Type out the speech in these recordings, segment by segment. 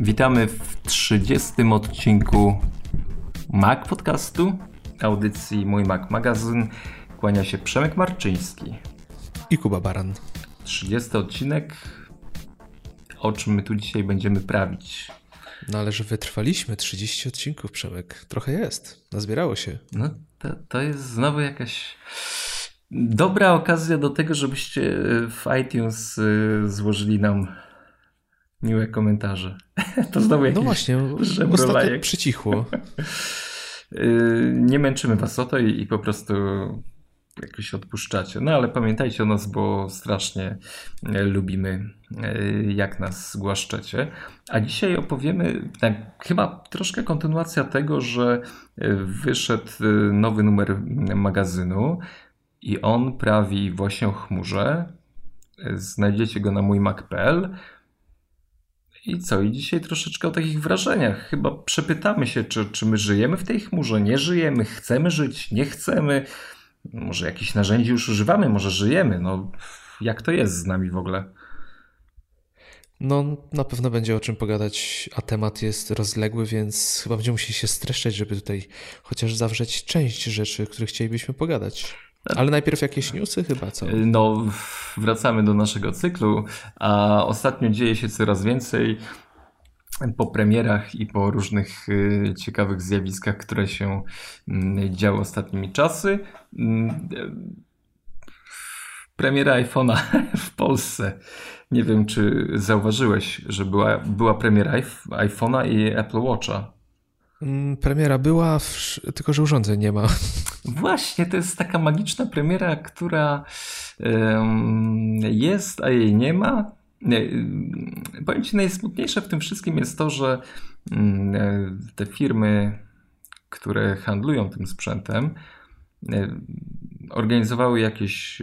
Witamy w 30 odcinku Mac Podcastu, audycji Mój Mac Magazyn. Kłania się Przemek Marczyński. I Kuba Baran. 30 odcinek. O czym my tu dzisiaj będziemy prawić? No ale że wytrwaliśmy 30 odcinków, Przemek. Trochę jest. Nazbierało się. No, to, to jest znowu jakaś dobra okazja do tego, żebyście w iTunes y, złożyli nam miłe komentarze. To znowu jakieś No właśnie, ostatnio przycichło. Y, nie męczymy was o to i, i po prostu jakoś odpuszczacie. No ale pamiętajcie o nas, bo strasznie e, lubimy, e, jak nas zgłaszczacie. A dzisiaj opowiemy, tak, chyba troszkę kontynuacja tego, że e, wyszedł nowy numer magazynu i on prawi właśnie o chmurze. Znajdziecie go na mój Mac.pl. I co? I dzisiaj troszeczkę o takich wrażeniach. Chyba przepytamy się, czy, czy my żyjemy w tej chmurze, nie żyjemy, chcemy żyć, nie chcemy. Może jakichś narzędzi już używamy, może żyjemy. No, jak to jest z nami w ogóle? No, na pewno będzie o czym pogadać, a temat jest rozległy, więc chyba będziemy musieli się streszczać, żeby tutaj chociaż zawrzeć część rzeczy, o których chcielibyśmy pogadać. Ale najpierw jakieś newsy chyba, co? No, wracamy do naszego cyklu, a ostatnio dzieje się coraz więcej po premierach i po różnych y, ciekawych zjawiskach, które się mm, działy ostatnimi czasy. Mm, premiera iPhone'a w Polsce. Nie wiem, czy zauważyłeś, że była, była premiera iPhone'a i Apple Watcha. Mm, premiera była, tylko że urządzeń nie ma. Właśnie, to jest taka magiczna premiera, która jest, a jej nie ma. Powiem Ci, najsmutniejsze w tym wszystkim jest to, że mm, e, te firmy, które handlują tym sprzętem, e, organizowały jakieś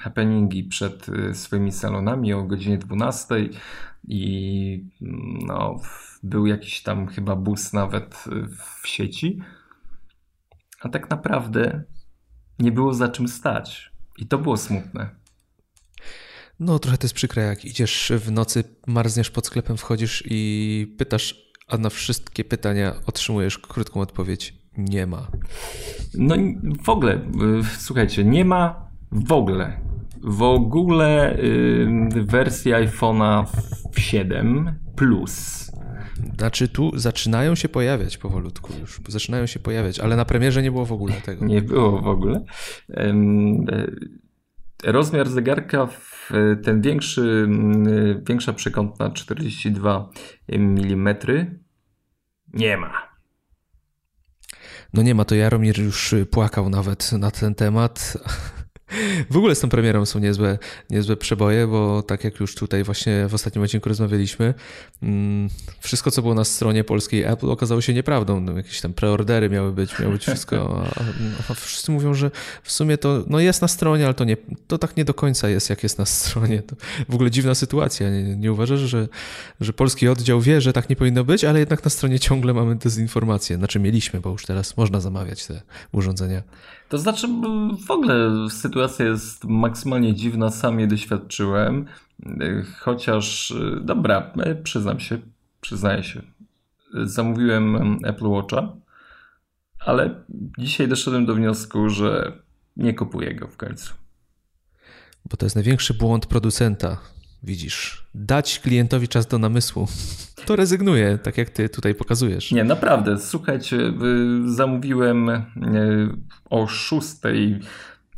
happeningi przed e, swoimi salonami o godzinie 12 i no, był jakiś tam chyba bus nawet w sieci, a tak naprawdę nie było za czym stać. I to było smutne. No, trochę to jest przykre, jak idziesz w nocy, marzniesz pod sklepem, wchodzisz i pytasz, a na wszystkie pytania otrzymujesz krótką odpowiedź: nie ma. No w ogóle, y, słuchajcie, nie ma w ogóle. W ogóle yy, wersja iPhone'a 7 Plus. Znaczy tu zaczynają się pojawiać powolutku już, zaczynają się pojawiać, ale na premierze nie było w ogóle tego. Nie było w ogóle. Yy, rozmiar zegarka ten większy, większa przekątna 42 mm nie ma. No nie ma, to Jaromir już płakał nawet na ten temat. W ogóle z tą premierą są niezłe, niezłe przeboje, bo tak jak już tutaj właśnie w ostatnim odcinku rozmawialiśmy, mm, wszystko co było na stronie polskiej Apple okazało się nieprawdą. No, jakieś tam preordery miały być, miało być wszystko, a, a, wszyscy mówią, że w sumie to no jest na stronie, ale to, nie, to tak nie do końca jest, jak jest na stronie. To w ogóle dziwna sytuacja. Nie, nie uważasz, że, że polski oddział wie, że tak nie powinno być, ale jednak na stronie ciągle mamy dezinformację. Znaczy mieliśmy, bo już teraz można zamawiać te urządzenia. To znaczy, w ogóle sytuacja jest maksymalnie dziwna, sam je doświadczyłem. Chociaż, dobra, przyznam się, przyznaję się. Zamówiłem Apple Watcha, ale dzisiaj doszedłem do wniosku, że nie kupuję go w końcu. Bo to jest największy błąd producenta. Widzisz, dać klientowi czas do namysłu. To rezygnuje, tak jak ty tutaj pokazujesz. Nie, naprawdę. Słuchajcie, zamówiłem e, o 6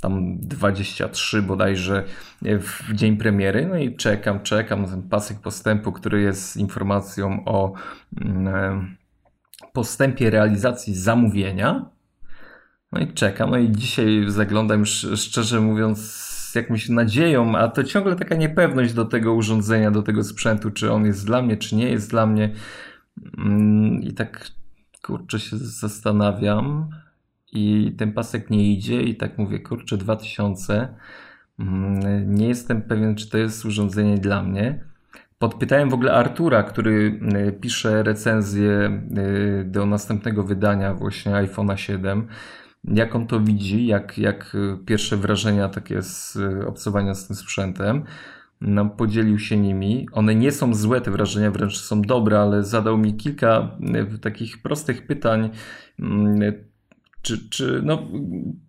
tam 23 bodajże e, w dzień premiery. No i czekam, czekam ten pasek postępu, który jest informacją o mm, e, postępie realizacji zamówienia. No i czekam. No i dzisiaj zaglądam szczerze mówiąc z jakąś nadzieją, a to ciągle taka niepewność do tego urządzenia, do tego sprzętu, czy on jest dla mnie, czy nie jest dla mnie. Mm, I tak kurczę się zastanawiam i ten pasek nie idzie i tak mówię, kurczę 2000 mm, nie jestem pewien, czy to jest urządzenie dla mnie. Podpytałem w ogóle Artura, który y, pisze recenzję y, do następnego wydania właśnie iPhone'a 7 jak on to widzi, jak, jak y, pierwsze wrażenia takie z obcowania z tym sprzętem. nam podzielił się nimi. One nie są złe, te wrażenia wręcz są dobre, ale zadał mi kilka takich prostych pytań, mm, czy, czy, no,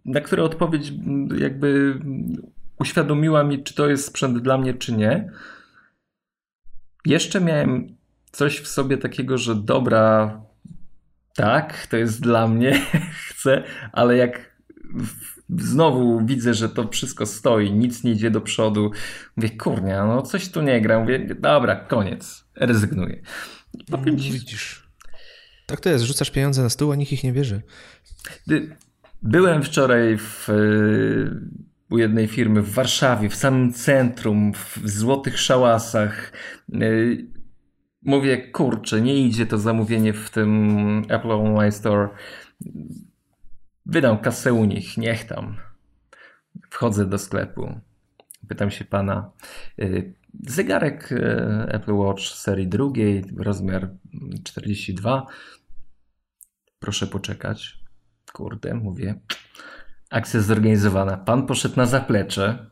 na które odpowiedź jakby uświadomiła mi, czy to jest sprzęt dla mnie, czy nie. Jeszcze miałem coś w sobie takiego, że dobra, tak, to jest dla mnie, chcę, ale jak znowu widzę, że to wszystko stoi, nic nie idzie do przodu, mówię, kurnia, no coś tu nie gra, mówię, dobra, koniec, rezygnuję. Powiem ci... Widzisz. Tak to jest, rzucasz pieniądze na stół, a nikt ich nie bierze. Byłem wczoraj w, u jednej firmy w Warszawie, w samym centrum, w złotych szałasach. Mówię, kurczę, nie idzie to zamówienie w tym Apple Online Store. Wydam kasę u nich, niech tam. Wchodzę do sklepu. Pytam się pana. Y, zegarek y, Apple Watch serii drugiej, rozmiar 42. Proszę poczekać. Kurde, mówię. Akcja zorganizowana. Pan poszedł na zaplecze.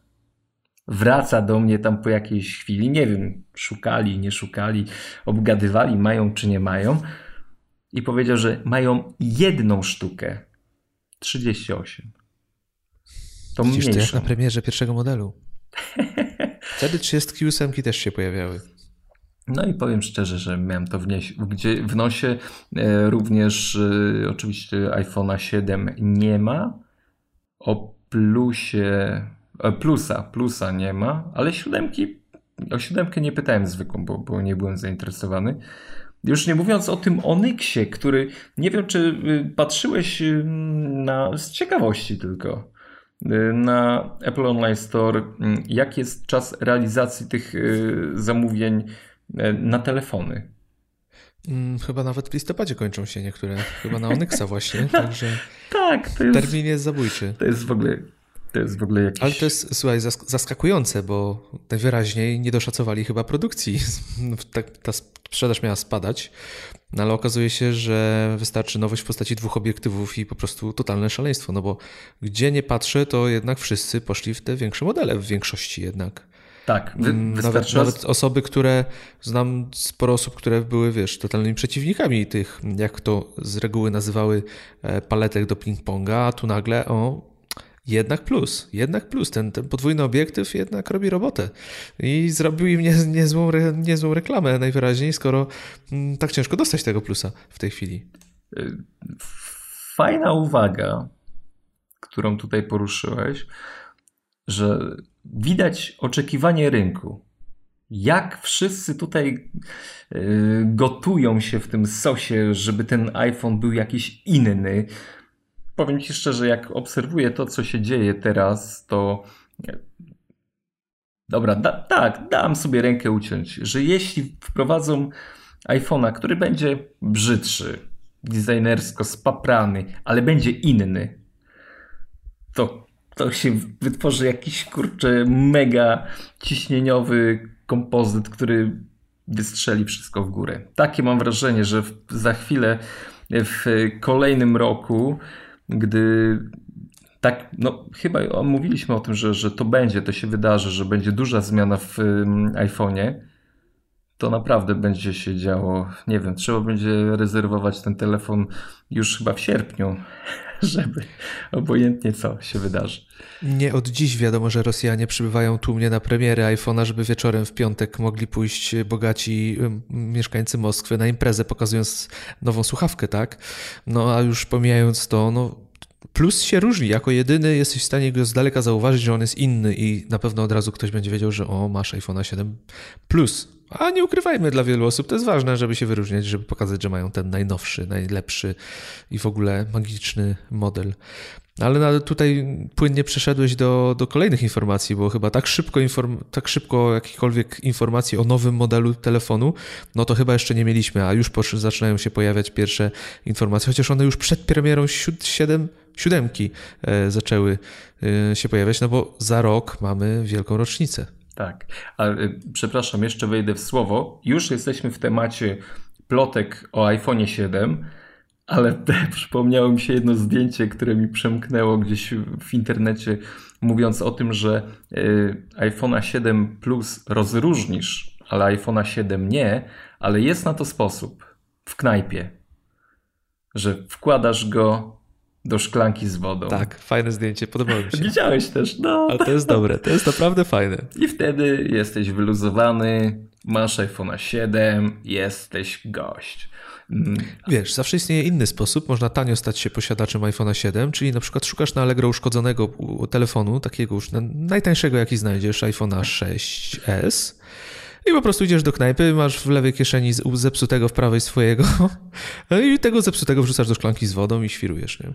Wraca do mnie tam po jakiejś chwili. Nie wiem, szukali, nie szukali, obgadywali, mają czy nie mają. I powiedział, że mają jedną sztukę 38. To Widzisz, mniejszą. to jak na premierze pierwszego modelu. Wtedy 38 też się pojawiały. No i powiem szczerze, że miałem to w, gdzie w nosie. E, również e, oczywiście iPhone'a 7 nie ma. O plusie, e, plusa, plusa nie ma, ale siódemki, o siódemkę nie pytałem zwykłą, bo, bo nie byłem zainteresowany. Już nie mówiąc o tym Onyxie, który nie wiem, czy y, patrzyłeś y, na, z ciekawości tylko y, na Apple Online Store, jak jest czas realizacji tych zamówień na telefony. Mm, chyba nawet w listopadzie kończą się niektóre. Chyba na Onyxa właśnie. Także tak, to jest, termin jest zabójczy. To jest w ogóle to jest w ogóle jakiś... Ale to jest, słuchaj, zaskakujące, bo najwyraźniej nie doszacowali chyba produkcji. Ta sprzedaż miała spadać, no ale okazuje się, że wystarczy nowość w postaci dwóch obiektywów i po prostu totalne szaleństwo, no bo gdzie nie patrzę, to jednak wszyscy poszli w te większe modele, w większości jednak. Tak, wy, mm, nawet, nawet, osoby, które znam sporo osób, które były, wiesz, totalnymi przeciwnikami tych, jak to z reguły nazywały e, paletek do ping-ponga, a tu nagle, o, jednak plus, jednak plus. Ten, ten podwójny obiektyw jednak robi robotę. I zrobił im nie, niezłą, niezłą reklamę najwyraźniej, skoro m, tak ciężko dostać tego plusa w tej chwili. Fajna uwaga, którą tutaj poruszyłeś, że widać oczekiwanie rynku. Jak wszyscy tutaj y, gotują się w tym sosie, żeby ten iPhone był jakiś inny, powiem Ci szczerze, jak obserwuję to, co się dzieje teraz, to dobra, da, tak, dam sobie rękę uciąć, że jeśli wprowadzą iPhone'a, który będzie brzydszy, designersko spaprany, ale będzie inny, to, to się wytworzy jakiś kurczę mega ciśnieniowy kompozyt, który wystrzeli wszystko w górę. Takie mam wrażenie, że w, za chwilę w kolejnym roku gdy tak, no chyba mówiliśmy o tym, że, że to będzie, to się wydarzy, że będzie duża zmiana w iPhone'ie, to naprawdę będzie się działo. Nie wiem, trzeba będzie rezerwować ten telefon już chyba w sierpniu, żeby obojętnie co się wydarzy. Nie od dziś wiadomo, że Rosjanie przybywają tłumnie na premiery iPhone'a, żeby wieczorem w piątek mogli pójść bogaci mieszkańcy Moskwy na imprezę, pokazując nową słuchawkę, tak? No a już pomijając to, no Plus się różni. Jako jedyny jesteś w stanie go z daleka zauważyć, że on jest inny i na pewno od razu ktoś będzie wiedział, że o, masz iPhone 7 Plus. A nie ukrywajmy, dla wielu osób to jest ważne, żeby się wyróżniać, żeby pokazać, że mają ten najnowszy, najlepszy i w ogóle magiczny model. Ale tutaj płynnie przeszedłeś do, do kolejnych informacji, bo chyba tak szybko, inform, tak szybko jakichkolwiek informacji o nowym modelu telefonu, no to chyba jeszcze nie mieliśmy, a już zaczynają się pojawiać pierwsze informacje, chociaż one już przed premierą 7, siódemki e, zaczęły e, się pojawiać, no bo za rok mamy wielką rocznicę. Tak, ale przepraszam, jeszcze wejdę w słowo. Już jesteśmy w temacie plotek o iPhone 7, Ale przypomniało mi się jedno zdjęcie, które mi przemknęło gdzieś w internecie, mówiąc o tym, że y, iPhone'a 7 Plus rozróżnisz, ale iPhone'a 7 nie, ale jest na to sposób. W knajpie, że wkładasz go do szklanki z wodą. Tak, fajne zdjęcie, podobało mi się. Widziałeś też, no. Ale to jest dobre, to jest naprawdę fajne. I wtedy jesteś wyluzowany, masz iPhone'a 7, jesteś gość. Mm. Wiesz, zawsze istnieje inny sposób. Można tanio stać się posiadaczem iPhone'a 7, czyli na przykład szukasz na Allegro uszkodzonego telefonu, takiego już najtańszego jaki znajdziesz, iPhone'a 6s i po prostu idziesz do knajpy, masz w lewej kieszeni zepsutego, w prawej swojego i tego zepsutego wrzucasz do szklanki z wodą i świrujesz, nie?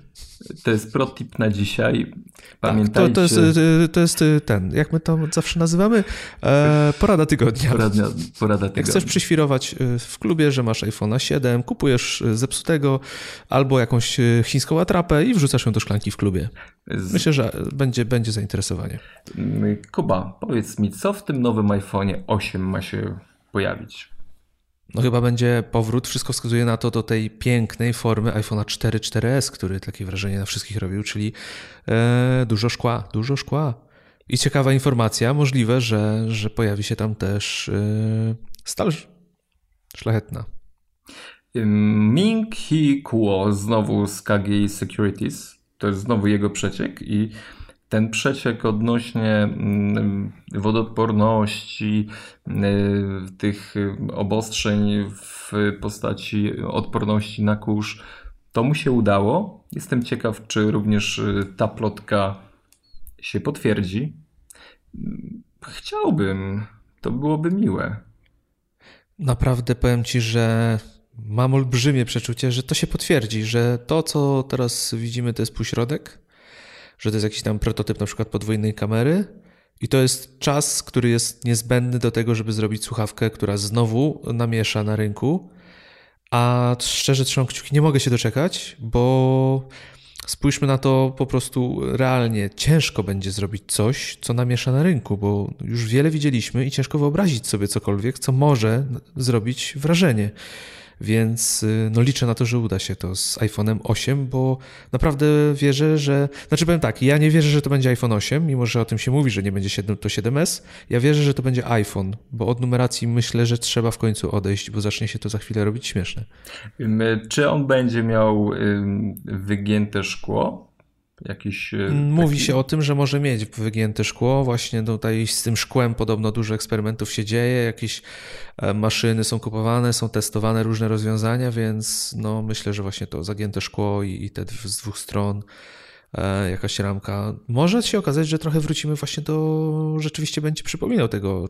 To jest protip na dzisiaj. Pamiętajcie. Tak, to, to, jest, y, to jest y, ten, jak my to zawsze nazywamy? E, porada tygodnia. Porada, porada tygodnia. Jak chcesz przyświrować y, w klubie, że masz iPhone'a 7, kupujesz zepsutego albo jakąś chińską atrapę i wrzucasz ją do szklanki w klubie. Myślę, że będzie, będzie zainteresowanie. Kuba, powiedz mi, co w tym nowym iPhone'ie 8 ma się pojawić? No chyba będzie powrót, wszystko wskazuje na to do tej pięknej formy iPhone'a 4 4S, który takie wrażenie na wszystkich robił, czyli e, dużo szkła, dużo szkła. I ciekawa informacja, możliwe, że, że pojawi się tam też e, stal szlachetna. Ming Hee Kuo znowu z KGI Securities, to jest znowu jego przeciek i ten przeciek odnośnie mm, wodoodporności, y, tych obostrzeń w postaci odporności na kurz, to mu się udało. Jestem ciekaw, czy również y, ta plotka się potwierdzi. Chciałbym, to byłoby miłe. Naprawdę powiem ci, że mam olbrzymie przeczucie, że to się potwierdzi, że to, co teraz widzimy, to jest półśrodek że to jest jakiś tam prototyp na przykład podwójnej kamery i to jest czas, który jest niezbędny do tego, żeby zrobić słuchawkę, która znowu namiesza na rynku. A szczerze trzymam kciuki, nie mogę się doczekać, bo spójrzmy na to po prostu realnie. Ciężko będzie zrobić coś, co namiesza na rynku, bo już wiele widzieliśmy i ciężko wyobrazić sobie cokolwiek, co może zrobić wrażenie. Więc y, no liczę na to, że uda się to z iPhone'em 8, bo naprawdę wierzę, że. Znaczy powiem tak, ja nie wierzę, że to będzie iPhone 8, mimo że o tym się mówi, że nie będzie 7, to 7S. Ja wierzę, że to będzie iPhone, bo od numeracji myślę, że trzeba w końcu odejść, bo zacznie się to za chwilę robić śmieszne. Czy on będzie miał wygięte szkło? Jakiś, e, Mówi taki... się o tym, że może mieć wygięte szkło. Właśnie tutaj z tym szkłem podobno dużo eksperymentów się dzieje. Jakieś e, maszyny są kupowane, są testowane różne rozwiązania, więc no myślę, że właśnie to zagięte szkło i, i te z dwóch stron e, jakaś ramka. Może się okazać, że trochę wrócimy właśnie do. Rzeczywiście będzie przypominał tego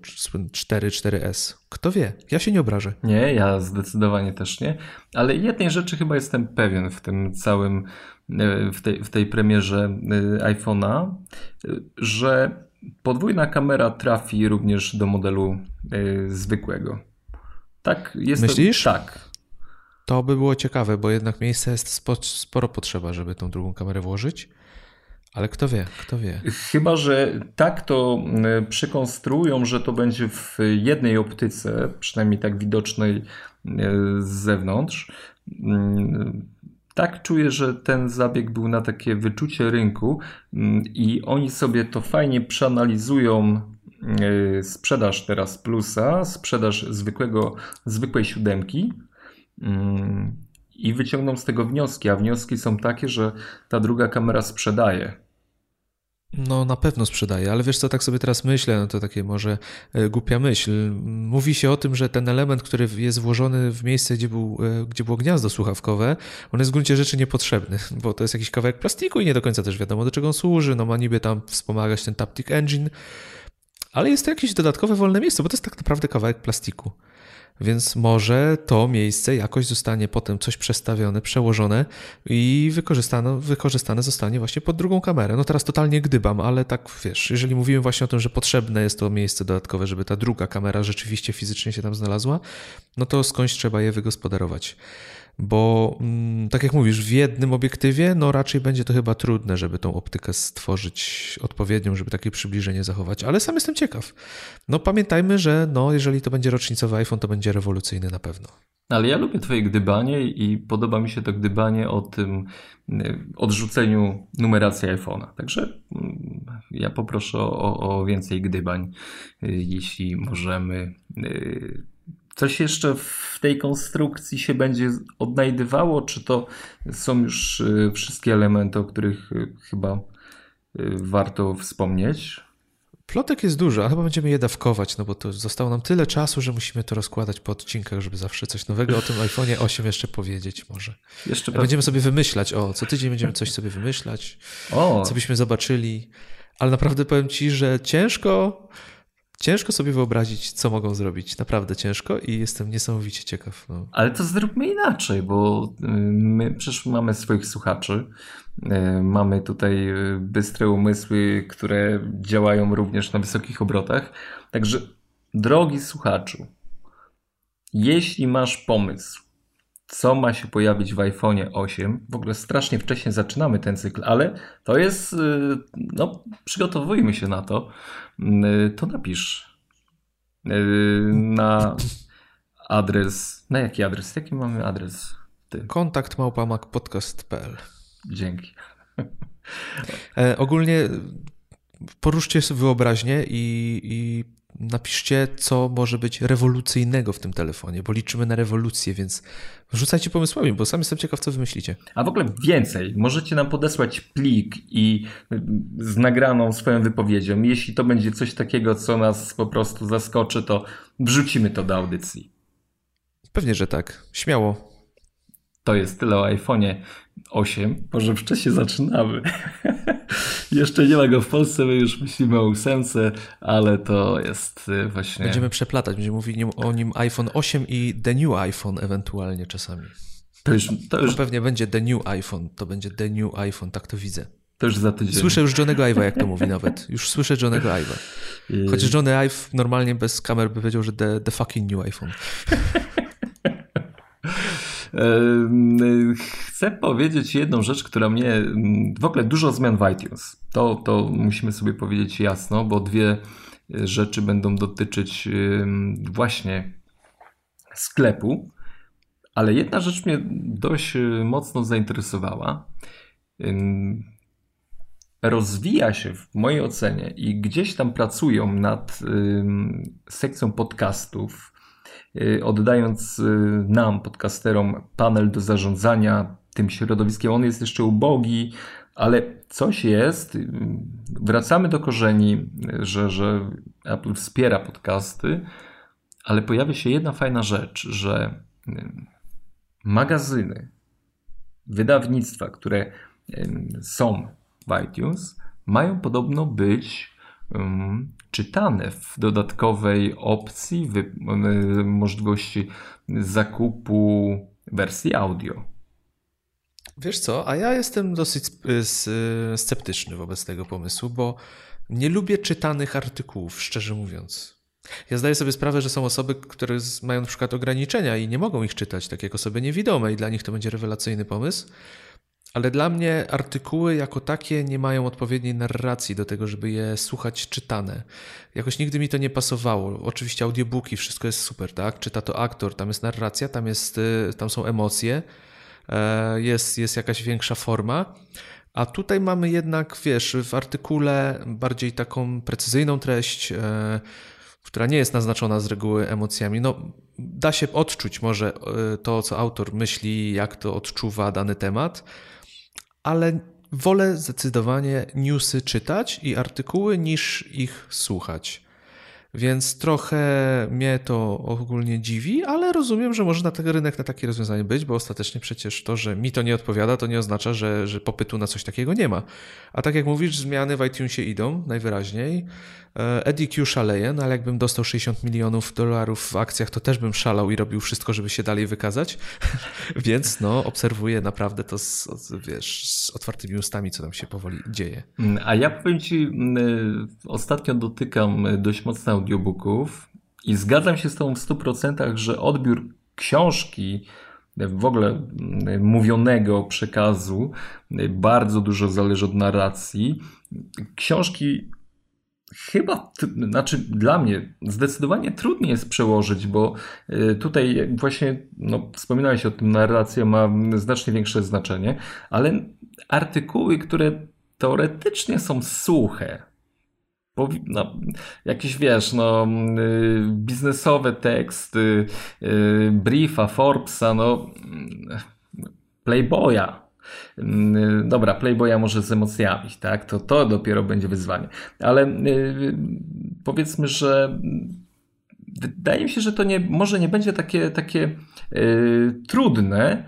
4, 4S. Kto wie? Ja się nie obrażę. Nie, ja zdecydowanie też nie. Ale jednej rzeczy chyba jestem pewien w tym całym w tej, w tej premierze e, iPhone'a, że podwójna kamera trafi również do modelu e, zwykłego. Tak, jest Myślisz? To, tak. To by było ciekawe, bo jednak miejsca jest sporo potrzeba, żeby tą drugą kamerę włożyć. Ale kto wie, kto wie. Chyba, że tak to przykonstruują, że to będzie w jednej optyce, przynajmniej tak widocznej z zewnątrz mm, tak czuję, że ten zabieg był na takie wyczucie rynku mm, i oni sobie to fajnie przeanalizują y, sprzedaż teraz plusa, sprzedaż zwykłego, zwykłej siódemki mm, i wyciągną z tego wnioski, a wnioski są takie, że ta druga kamera sprzedaje. No na pewno sprzedaje, ale wiesz co, tak sobie teraz myślę, no to takie może e, głupia myśl. Mówi się o tym, że ten element, który jest włożony w miejsce, gdzie, był, e, gdzie było gniazdo słuchawkowe, on jest w gruncie rzeczy niepotrzebny, bo to jest jakiś kawałek plastiku i nie do końca też wiadomo do czego on służy, no ma niby tam wspomagać ten Taptic Engine, ale jest to jakieś dodatkowe wolne miejsce, bo to jest tak naprawdę kawałek plastiku. Więc może to miejsce jakoś zostanie potem coś przestawione, przełożone i wykorzystane, wykorzystane zostanie właśnie pod drugą kamerę. No teraz totalnie gdybam, ale tak wiesz, jeżeli mówimy właśnie o tym, że potrzebne jest to miejsce dodatkowe, żeby ta druga kamera rzeczywiście fizycznie się tam znalazła, no to skądś trzeba je wygospodarować bo mm, tak jak mówisz, w jednym obiektywie, no raczej będzie to chyba trudne, żeby tą optykę stworzyć odpowiednią, żeby takie przybliżenie zachować, ale sam jestem ciekaw. No pamiętajmy, że no, jeżeli to będzie rocznicowy iPhone, to będzie rewolucyjny na pewno. Ale ja lubię twoje gdybanie i podoba mi się to gdybanie o tym y, odrzuceniu numeracji iPhone'a. Także mm, ja poproszę o, o więcej gdybań, y, jeśli możemy. Y, coś jeszcze w tej konstrukcji się będzie odnajdywało, czy to są już wszystkie elementy, o których chyba warto wspomnieć? Plotek jest dużo, a chyba będziemy je dawkować, no bo to zostało nam tyle czasu, że musimy to rozkładać po odcinkach, żeby zawsze coś nowego o tym iPhone'ie 8 jeszcze powiedzieć może. Jeszcze będziemy sobie wymyślać, o, co tydzień będziemy coś sobie wymyślać, o. co byśmy zobaczyli, ale naprawdę powiem Ci, że ciężko, ciężko sobie wyobrazić, co mogą zrobić. Naprawdę ciężko i jestem niesamowicie ciekaw. No. Ale to zróbmy inaczej, bo y, my przecież mamy swoich słuchaczy, E, mamy tutaj e, bystre umysły, które działają również na wysokich obrotach. Także, drogi słuchaczu, jeśli masz pomysł, co ma się pojawić w iPhone 8, w ogóle strasznie wcześnie zaczynamy ten cykl, ale to jest, no, przygotowujmy się na to, to napisz na adres, na jaki adres? Jaki mamy adres? Ty? Kontakt małpa.macpodcast.pl Dzięki. E, ogólnie poruszcie sobie wyobraźnię i, i napiszcie, co może być rewolucyjnego w tym telefonie, bo liczymy na rewolucję, więc rzucajcie pomysłami, bo sam jestem ciekaw, co wymyślicie. A w ogóle więcej. Możecie nam podesłać plik i z nagraną swoją wypowiedzią. Jeśli to będzie coś takiego, co nas po prostu zaskoczy, to wrzucimy to do audycji. Pewnie, że tak. Śmiało. To jest tyle o iPhone'ie 8. Może wcześniej zaczynamy. Jeszcze nie ma go w Polsce, my już myślimy o 8, ale to jest y, właśnie. Będziemy przeplatać, będziemy mówić o nim iPhone 8 i The New iPhone ewentualnie czasami. To już, to już... To pewnie będzie The New iPhone, to będzie The New iPhone, tak to widzę. To już za tydzień. Słyszę już Johnnego Ive'a, jak to mówi nawet. Już słyszę Johnnego Ive'a. Chociaż Johnny Ive normalnie bez kamer by powiedział, że the, the fucking new iPhone. Chcę powiedzieć jedną rzecz, która mnie. W ogóle dużo zmian w iTunes. To, to musimy sobie powiedzieć jasno, bo dwie rzeczy będą dotyczyć właśnie sklepu. Ale jedna rzecz mnie dość mocno zainteresowała. Rozwija się w mojej ocenie i gdzieś tam pracują nad sekcją podcastów oddając y, nam, podcasterom, panel do zarządzania tym środowiskiem. On jest jeszcze ubogi, ale coś jest. Y, wracamy do korzeni, że, że Apple wspiera podcasty, ale pojawia się jedna fajna rzecz, że magazyny, wydawnictwa, które są w iTunes, mają podobno być czytane w dodatkowej opcji możliwości zakupu wersji audio. Wiesz co, a ja jestem dosyć sceptyczny wobec tego pomysłu, bo nie lubię czytanych artykułów, szczerze mówiąc. Ja zdaję sobie sprawę, że są osoby, które mają na przykład ograniczenia i nie mogą ich czytać, tak jak osoby niewidome, i dla nich to będzie rewelacyjny pomysł. Ale dla mnie artykuły jako takie nie mają odpowiedniej narracji do tego, żeby je słuchać czytane. Jakoś nigdy mi to nie pasowało. Oczywiście audiobooki, wszystko jest super, tak? Czyta to aktor, tam jest narracja, tam, jest, y, tam są emocje, e, jest, jest jakaś większa forma. A tutaj mamy jednak, wiesz, w artykule bardziej taką precyzyjną treść, e, która nie jest naznaczona z reguły emocjami. No, da się odczuć może e, to, co autor myśli, jak to odczuwa dany temat ale wolę zdecydowanie newsy czytać i artykuły niż ich słuchać. Więc trochę mnie to ogólnie dziwi, ale rozumiem, że może na ten rynek na takie rozwiązanie być, bo ostatecznie przecież to, że mi to nie odpowiada, to nie oznacza, że, że popytu na coś takiego nie ma. A tak jak mówisz, zmiany w iTunesie idą najwyraźniej. E, Eddie Q szaleje, no ale jakbym dostał 60 milionów dolarów w akcjach, to też bym szalał i robił wszystko, żeby się dalej wykazać. Więc no, obserwuję naprawdę to z, wiesz, z otwartymi ustami, co tam się powoli dzieje. A ja powiem Ci, mm, ostatnio dotykam dość mocno audiobooków i zgadzam się z Tobą w 100%, że odbiór książki, w ogóle mm, mówionego przekazu, bardzo dużo zależy od narracji. Książki chyba, znaczy dla mnie zdecydowanie trudniej jest przełożyć, bo y, tutaj właśnie, no, wspominałeś o tym, narracja ma znacznie większe znaczenie, ale artykuły, które teoretycznie są suche, no, jakieś wiesz, no, y, biznesowe teksty, briefa, Forbesa, no, Playboya, Mm, dobra, Playboya może z emocjami, tak? To, to dopiero będzie wyzwanie. Ale y, powiedzmy, że wydaje mi się, że to nie, może nie będzie takie, takie trudne,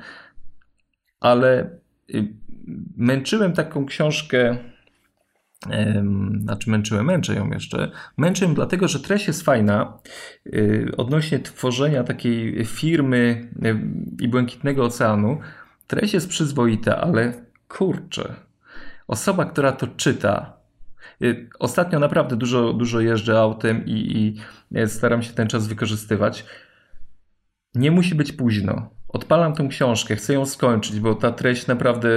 ale męczyłem taką książkę. Znaczy męczyłem, męczę ją jeszcze. Męczę ją dlatego, że treść jest fajna yy, odnośnie tworzenia takiej firmy i Błękitnego Oceanu. Treść jest przyzwoita, ale kurczę, osoba, która to czyta, y, Ostatnio naprawdę dużo, dużo jeżdżę autem i, i y, staram się ten czas wykorzystywać. Nie musi być późno. Odpalam tą książkę, chcę ją skończyć, bo ta treść naprawdę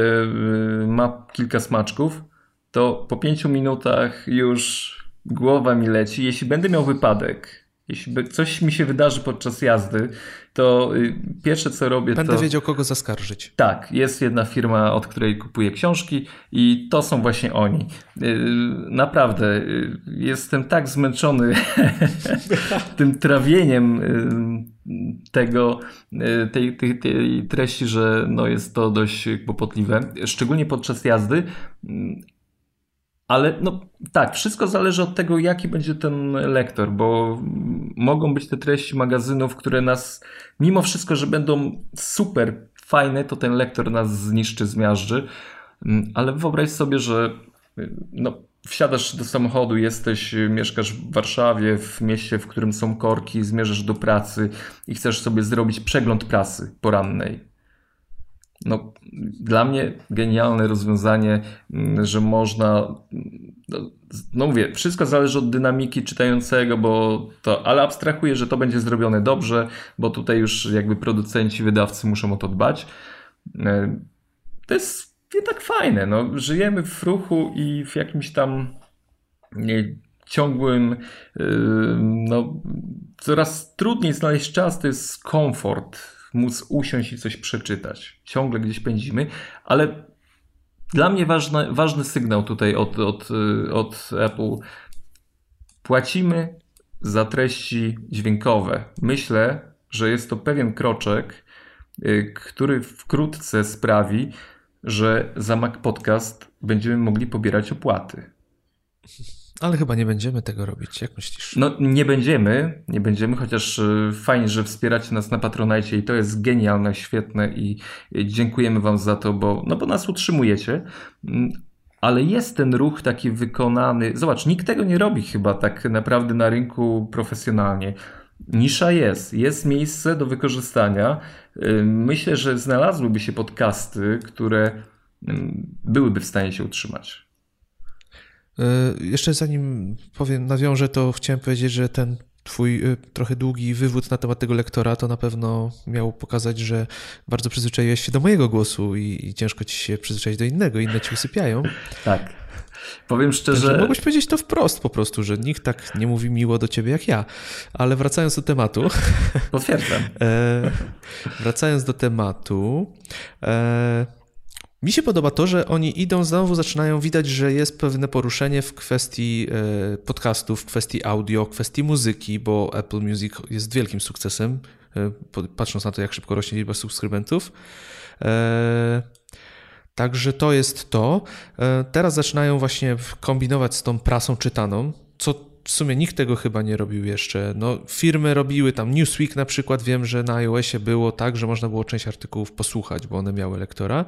y, ma kilka smaczków. To po pięciu minutach już głowa mi leci. Jeśli będę miał wypadek, jeśli coś mi się wydarzy podczas jazdy, to y, pierwsze co robię Będę to... wiedział kogo zaskarżyć. Tak, jest jedna firma, od której kupuję książki i to są właśnie oni. Y, naprawdę, y, jestem tak zmęczony tym trawieniem tego, tej, tej, tej treści, że no jest to dość kłopotliwe, szczególnie podczas jazdy ale no tak, wszystko zależy od tego, jaki będzie ten lektor, bo mogą być te treści magazynów, które nas, mimo wszystko, że będą super fajne, to ten lektor nas zniszczy, zmiażdży. Mm, ale wyobraź sobie, że no, wsiadasz do samochodu, jesteś, mieszkasz w Warszawie, w mieście, w którym są korki, zmierzasz do pracy i chcesz sobie zrobić przegląd prasy porannej no, dla mnie genialne rozwiązanie, mm, że można. No, mówię, wszystko zależy od dynamiki czytającego, bo to, ale abstrahuję, że to będzie zrobione dobrze, bo tutaj już jakby producenci, wydawcy muszą o to dbać. E, to jest jednak fajne. No, żyjemy w ruchu i w jakimś tam nie, ciągłym, yy, no, coraz trudniej znaleźć czas, to jest komfort móc usiąść i coś przeczytać. Ciągle gdzieś pędzimy, ale dla mnie ważny, ważny sygnał tutaj od, od, od Apple. Płacimy za treści dźwiękowe. Myślę, że jest to pewien kroczek, y, który wkrótce sprawi, że za Mac Podcast będziemy mogli pobierać opłaty. Ale chyba nie będziemy tego robić, jak myślisz? No nie będziemy, nie będziemy, chociaż y, fajnie, że wspieracie nas na Patronite i to jest genialne, świetne i dziękujemy wam za to, bo, no bo nas utrzymujecie. Mm, ale jest ten ruch taki wykonany. Zobacz, nikt tego nie robi chyba tak naprawdę na rynku profesjonalnie. Nisza jest, jest miejsce do wykorzystania. Y, myślę, że znalazłyby się podcasty, które mm, byłyby w stanie się utrzymać. E, jeszcze zanim powiem, nawiążę, to chciałem powiedzieć, że ten Twój e, trochę długi wywód na temat tego lektora to na pewno miał pokazać, że bardzo przyzwyczaiłeś się do mojego głosu i, i ciężko ci się przyzwyczaić do innego, inne ci usypiają. Tak. Powiem szczerze. Także mogłeś powiedzieć to wprost po prostu, że nikt tak nie mówi miło do ciebie jak ja. Ale wracając do tematu. Potwierdzam. E, wracając do tematu. E, mi się podoba to, że oni idą, znowu zaczynają widać, że jest pewne poruszenie w kwestii e, podcastów, w kwestii audio, w kwestii muzyki, bo Apple Music jest wielkim sukcesem, e, patrząc na to, jak szybko rośnie liczba subskrybentów. E, także to jest to. Teraz zaczynają właśnie kombinować z tą prasą czytaną, co w sumie nikt tego chyba nie robił jeszcze. No, firmy robiły tam Newsweek na przykład, wiem, że na iOSie było tak, że można było część artykułów posłuchać, bo one miały lektora.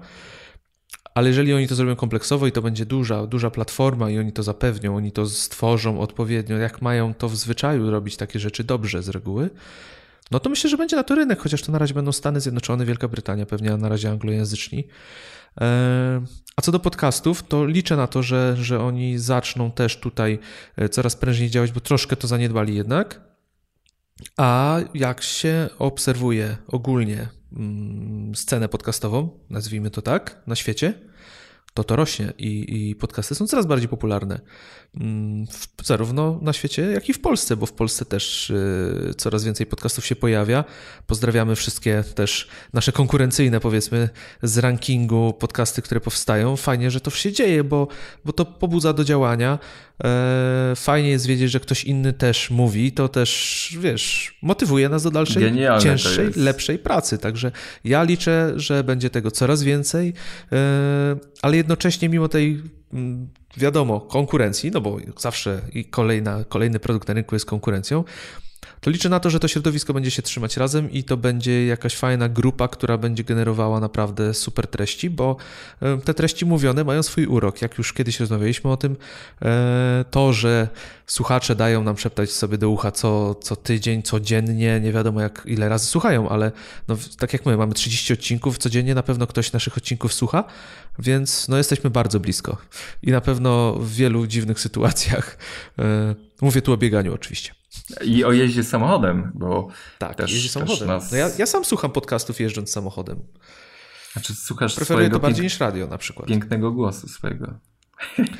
Ale jeżeli oni to zrobią kompleksowo i to będzie duża, duża platforma i oni to zapewnią, oni to stworzą odpowiednio, jak mają to w zwyczaju robić takie rzeczy dobrze z reguły, no to myślę, że będzie na to rynek, chociaż to na razie będą Stany Zjednoczone, Wielka Brytania, pewnie na razie anglojęzyczni. E, a co do podcastów, to liczę na to, że, że oni zaczną też tutaj e, coraz prężniej działać, bo troszkę to zaniedbali jednak. A jak się obserwuje ogólnie Mm, scenę podcastową, nazwijmy to tak, na świecie, to to rośnie i, i podcasty są coraz bardziej popularne. Mm, zarówno na świecie, jak i w Polsce, bo w Polsce też y, coraz więcej podcastów się pojawia. Pozdrawiamy wszystkie też nasze konkurencyjne, powiedzmy, z rankingu podcasty, które powstają. Fajnie, że to się dzieje, bo, bo to pobudza do działania. E, fajnie jest wiedzieć, że ktoś inny też mówi, to też, wiesz, motywuje nas do dalszej, Genialne cięższej, lepszej pracy. Także ja liczę, że będzie tego coraz więcej, e, ale jednocześnie mimo tej mm, wiadomo, konkurencji, no bo zawsze i kolejna, kolejny produkt na rynku jest konkurencją, to liczę na to, że to środowisko będzie się trzymać razem i to będzie jakaś fajna grupa, która będzie generowała naprawdę super treści, bo e, te treści mówione mają swój urok. Jak już kiedyś rozmawialiśmy o tym, e, to, że słuchacze dają nam szeptać sobie do ucha co, co tydzień, codziennie, nie wiadomo jak ile razy słuchają, ale no, tak jak my, mamy 30 odcinków, codziennie na pewno ktoś naszych odcinków słucha, więc no, jesteśmy bardzo blisko i na pewno w wielu dziwnych sytuacjach, e, mówię tu o bieganiu oczywiście. I o jeździe samochodem, bo tak, też, jeździ samochodem. Nas... No ja, ja, sam słucham podcastów jeżdżąc samochodem. Znaczy słuchasz Preferuję to bardziej niż radio na przykład. Pięknego głosu swojego.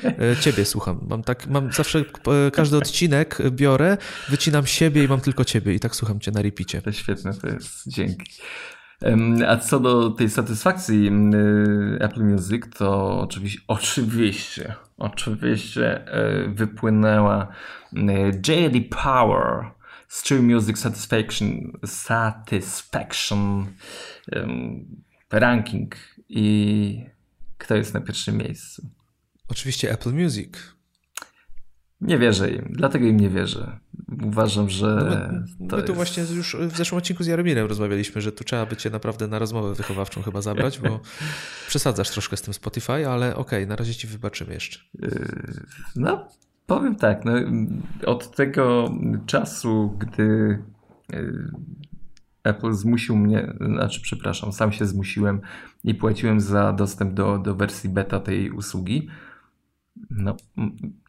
E, ciebie słucham. Mam tak, mam zawsze e, każdy odcinek biorę, wycinam siebie i mam tylko ciebie i tak słucham cię na repicie. To świetne to jest. Dzięki. A co do tej satysfakcji y, Apple Music, to oczywiście, oczywiście, oczywiście wypłynęła JD Power Stream Music Satisfaction, Satisfaction ranking i kto jest na pierwszym miejscu? Oczywiście Apple Music. Nie wierzę im, dlatego im nie wierzę. Uważam, że. No my, my jest... tu właśnie już w zeszłym odcinku z Jaromirem rozmawialiśmy, że tu trzeba by cię naprawdę na rozmowę wychowawczą chyba zabrać, bo przesadzasz troszkę z tym Spotify, ale okej, okay, na razie ci wybaczymy jeszcze. Yy, no, powiem tak. No, od tego czasu, gdy yy, Apple zmusił mnie, znaczy przepraszam, sam się zmusiłem i płaciłem za dostęp do, do wersji beta tej usługi no,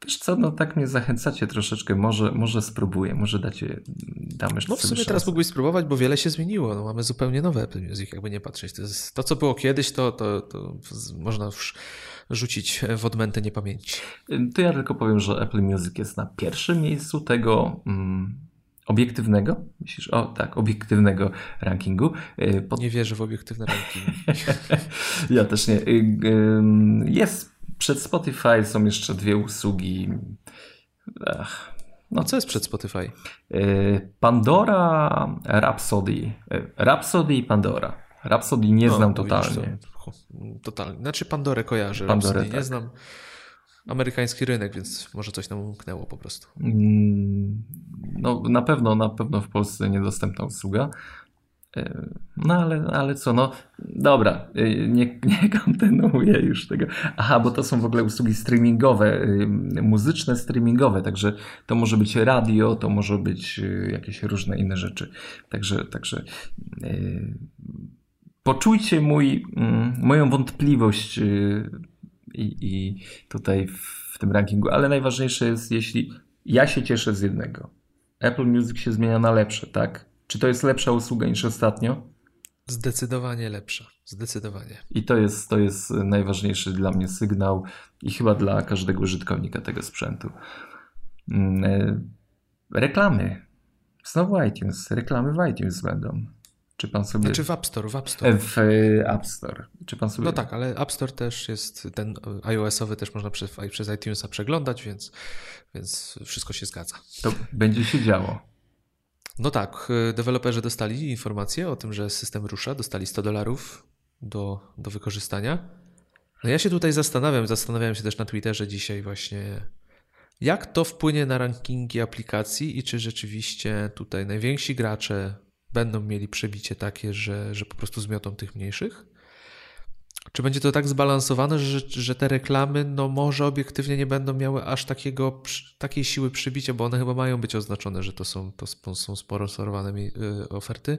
wiesz co, no tak mnie zachęcacie troszeczkę, może, może spróbuję, może dacie, dam jeszcze No w sumie teraz teraz mógłbyś spróbować, bo wiele się zmieniło, no, mamy zupełnie nowe Apple Music, jakby nie patrzeć. To, jest, to co było kiedyś, to, to, to można już rzucić w odmętę niepamięci. To ja tylko powiem, że Apple Music jest na pierwszym miejscu tego mm, obiektywnego, myślisz, o tak, obiektywnego rankingu. Y, Pod... Nie wierzę w obiektywne rankingi. ja też nie. Y, jest przed Spotify są jeszcze dwie usługi. Ach, no. co jest przed Spotify? Y, Pandora, Rhapsody. Y, Rhapsody i Pandora. Rhapsody nie no, znam totalnie. Totalnie. Znaczy Pandorę kojarzę. Pandorę, Rhapsody tak. nie znam. Amerykański rynek, więc może coś nam umknęło po prostu. Mm, no na pewno, na pewno w Polsce niedostępna usługa. No ale, ale co, no dobra, y, nie, nie kontynuuję już tego. Aha, bo to są w ogóle usługi streamingowe, y, muzyczne streamingowe, także to może być radio, to może być jakieś różne inne rzeczy. Także, także yy, poczujcie mój, yy, moją wątpliwość yy, i tutaj w tym rankingu, ale najważniejsze jest, jeśli ja się cieszę z jednego. Apple Music się zmienia na lepsze, tak? Czy to jest lepsza usługa niż ostatnio? Zdecydowanie lepsza. Zdecydowanie. I to jest, to jest najważniejszy dla mnie sygnał i chyba dla każdego użytkownika tego sprzętu. Mm, e, reklamy. Znowu iTunes. Reklamy w iTunes będą. Czy pan sobie. Znaczy w App Store, w App Store. W e, App Store. Czy pan sobie. No tak, ale App Store też jest ten iOS-owy też można przez, przez iTunesa przeglądać, więc, więc wszystko się zgadza. To będzie się działo. No tak, y, deweloperzy dostali informację o tym, że system rusza, dostali 100 dolarów do, do wykorzystania. No ja się tutaj zastanawiam, zastanawiałem się też na Twitterze dzisiaj właśnie, jak to wpłynie na rankingi aplikacji i czy rzeczywiście tutaj najwięksi gracze będą mieli przebicie takie, że, że po prostu zmiotą tych mniejszych? Czy będzie to tak zbalansowane, że, że te reklamy, no może obiektywnie nie będą miały aż takiego, takiej siły przybicia, bo one chyba mają być oznaczone, że to są, to są sponsorowane y, oferty.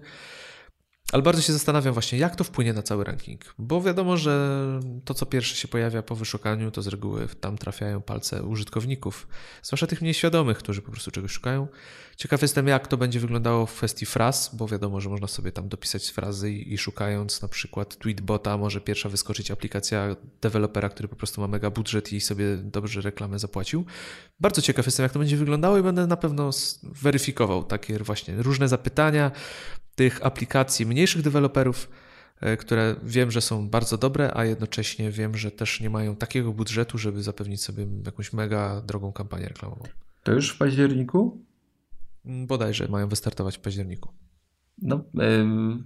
Ale bardzo się zastanawiam właśnie, jak to wpłynie na cały ranking. Bo wiadomo, że to, co pierwsze się pojawia po wyszukaniu, to z reguły tam trafiają palce użytkowników, zwłaszcza tych mniej świadomych, którzy po prostu czegoś szukają. Ciekaw jestem, jak to będzie wyglądało w kwestii fraz, bo wiadomo, że można sobie tam dopisać frazy i, szukając na przykład tweetbota, może pierwsza wyskoczyć aplikacja dewelopera, który po prostu ma mega budżet i sobie dobrze reklamę zapłacił. Bardzo ciekaw jestem, jak to będzie wyglądało i będę na pewno weryfikował takie właśnie różne zapytania, tych aplikacji mniejszych deweloperów, e, które wiem, że są bardzo dobre, a jednocześnie wiem, że też nie mają takiego budżetu, żeby zapewnić sobie jakąś mega drogą kampanię reklamową. To już w październiku? Mm, bodajże mają wystartować w październiku. No,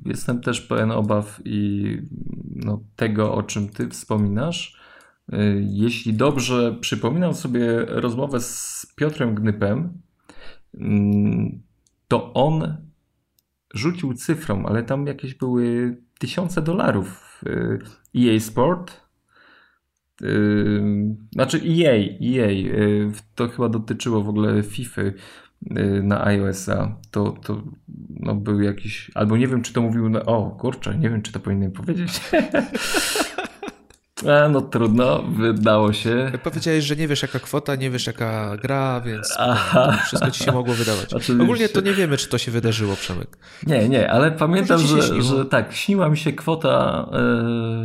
jestem też pełen obaw i no, tego, o czym ty wspominasz. E, jeśli dobrze przypominam sobie rozmowę z Piotrem Gnypem, mm, to on rzucił cyfrą, ale tam jakieś były tysiące dolarów. EA y, Sport, y, znaczy EA, EA, y, to chyba dotyczyło w ogóle FIFA na iOS-a. To, to no, był jakiś, albo nie wiem, czy to mówił, na, o kurczę, nie wiem, czy to powinienem powiedzieć. A, no trudno, wydało się. Powiedziałeś, że nie wiesz jaka kwota, nie wiesz jaka gra, więc Aha. wszystko ci się mogło wydawać. Oczywiście. Ogólnie to nie wiemy, czy to się wydarzyło, Przemek. Nie, nie, ale pamiętam, że, że tak, śniła mi się kwota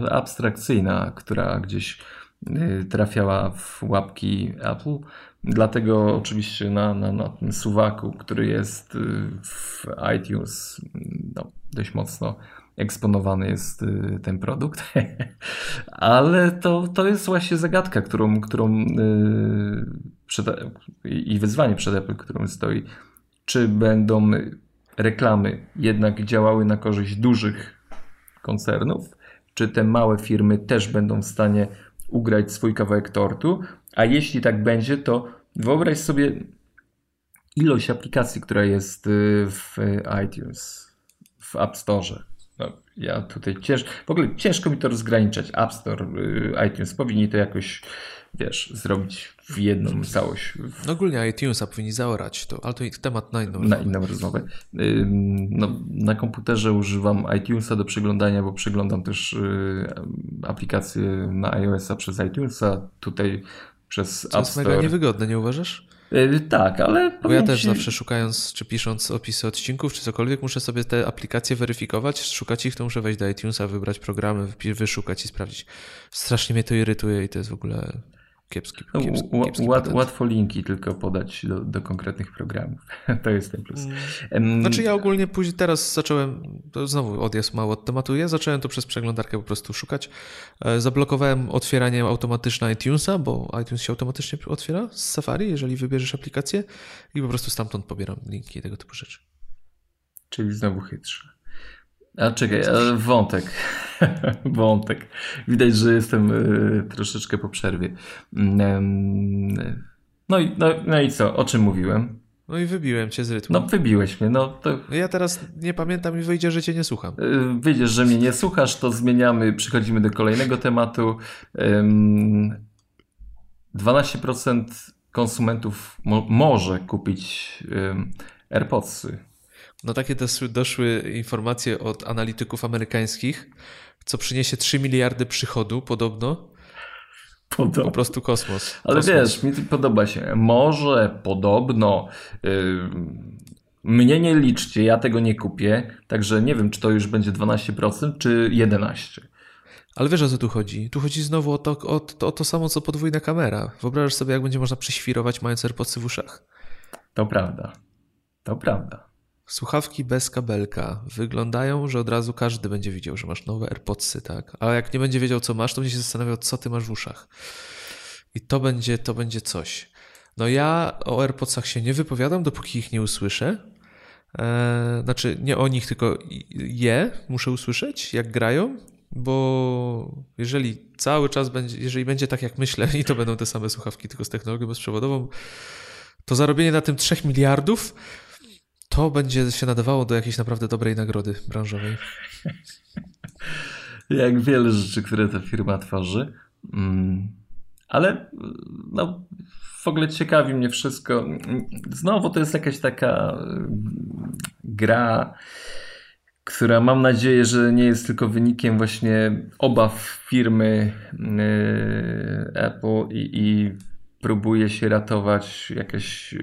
e, abstrakcyjna, która gdzieś e, trafiała w łapki Apple. Dlatego oczywiście na, na, na tym suwaku, który jest e, w iTunes no, dość mocno eksponowany jest y, ten produkt. Ale to, to jest właśnie zagadka, którą, którą y, przed, i wyzwanie przed Apple, którą stoi. Czy będą reklamy jednak działały na korzyść dużych koncernów? Czy te małe firmy też będą w stanie ugrać swój kawałek tortu? A jeśli tak będzie, to wyobraź sobie ilość aplikacji, która jest y, w iTunes, w App Store ja tutaj ciężko, w ogóle ciężko mi to rozgraniczać. App Store, y, iTunes powinni to jakoś, wiesz, zrobić w jedną całość. No ogólnie iTunesa powinni zaorać, to, ale to temat na inną rozmowę. Na inną rozmowę. No, na komputerze używam iTunesa do przeglądania, bo przeglądam też y, aplikacje na iOS-a przez iTunesa, tutaj przez Co App Store. To jest mega niewygodne, nie uważasz? Yy, tak, ale. Bo ja też zawsze szukając, czy pisząc opisy odcinków, czy cokolwiek, muszę sobie te aplikacje weryfikować, szukać ich, to muszę wejść do iTunesa, wybrać programy, wyszukać i sprawdzić. Strasznie mnie to irytuje i to jest w ogóle kiepski, no, kiepski, kiepski Łat, Łatwo linki tylko podać do, do konkretnych programów. to jest ten plus. Um, znaczy ja ogólnie później teraz zacząłem, to znowu odjazd mało od tematu, ja zacząłem to przez przeglądarkę po prostu szukać. E, zablokowałem otwieranie automatyczne iTunesa, bo iTunes się automatycznie otwiera z Safari, jeżeli wybierzesz aplikację i po prostu stamtąd pobieram linki i tego typu rzeczy. Czyli znowu chytrze. A czekaj, wątek. wątek. Widać, że jestem y, troszeczkę po przerwie. Mm, no i, no, no i co? O czym mówiłem? No i wybiłem cię z rytmu. No wybiłeś mnie, no to... Ja teraz nie pamiętam i wyjdzie, że cię nie słucham. Y, wyjdziesz, że mnie nie słuchasz, to zmieniamy, przechodzimy do kolejnego tematu. 12% konsumentów mo może kupić AirPodsy no takie doszły, doszły informacje od analityków amerykańskich, co przyniesie 3 miliardy przychodu podobno. Podobno. Po prostu kosmos. Ale kosmos. wiesz, mi podoba się. Może, podobno. Yy, mnie nie liczcie, ja tego nie kupię. Także nie wiem, czy to już będzie 12%, czy 11%. Ale wiesz o co tu chodzi? Tu chodzi znowu o to, o, to, o to samo, co podwójna kamera. Wyobrażasz sobie, jak będzie można przyświrować mając AirPodsy w uszach? To prawda. To prawda. Słuchawki bez kabelka wyglądają, że od razu każdy będzie widział, że masz nowe AirPodsy, tak? A jak nie będzie wiedział, co masz, to będzie się zastanawiał, co ty masz w uszach. I to będzie, to będzie coś. No ja o AirPodsach się nie wypowiadam, dopóki ich nie usłyszę. Eee, znaczy, nie o nich, tylko je muszę usłyszeć, jak grają, bo jeżeli cały czas będzie, jeżeli będzie tak jak myślę i to będą te same słuchawki, tylko z technologią bezprzewodową, to zarobienie na tym 3 miliardów to będzie się nadawało do jakiejś naprawdę dobrej nagrody branżowej. Jak wiele rzeczy, które ta firma tworzy. Mm, ale no, w ogóle ciekawi mnie wszystko. Znowu to jest jakaś taka mm, gra, która mam nadzieję, że nie jest tylko wynikiem właśnie obaw firmy yy, Apple i, i próbuje się ratować jakaś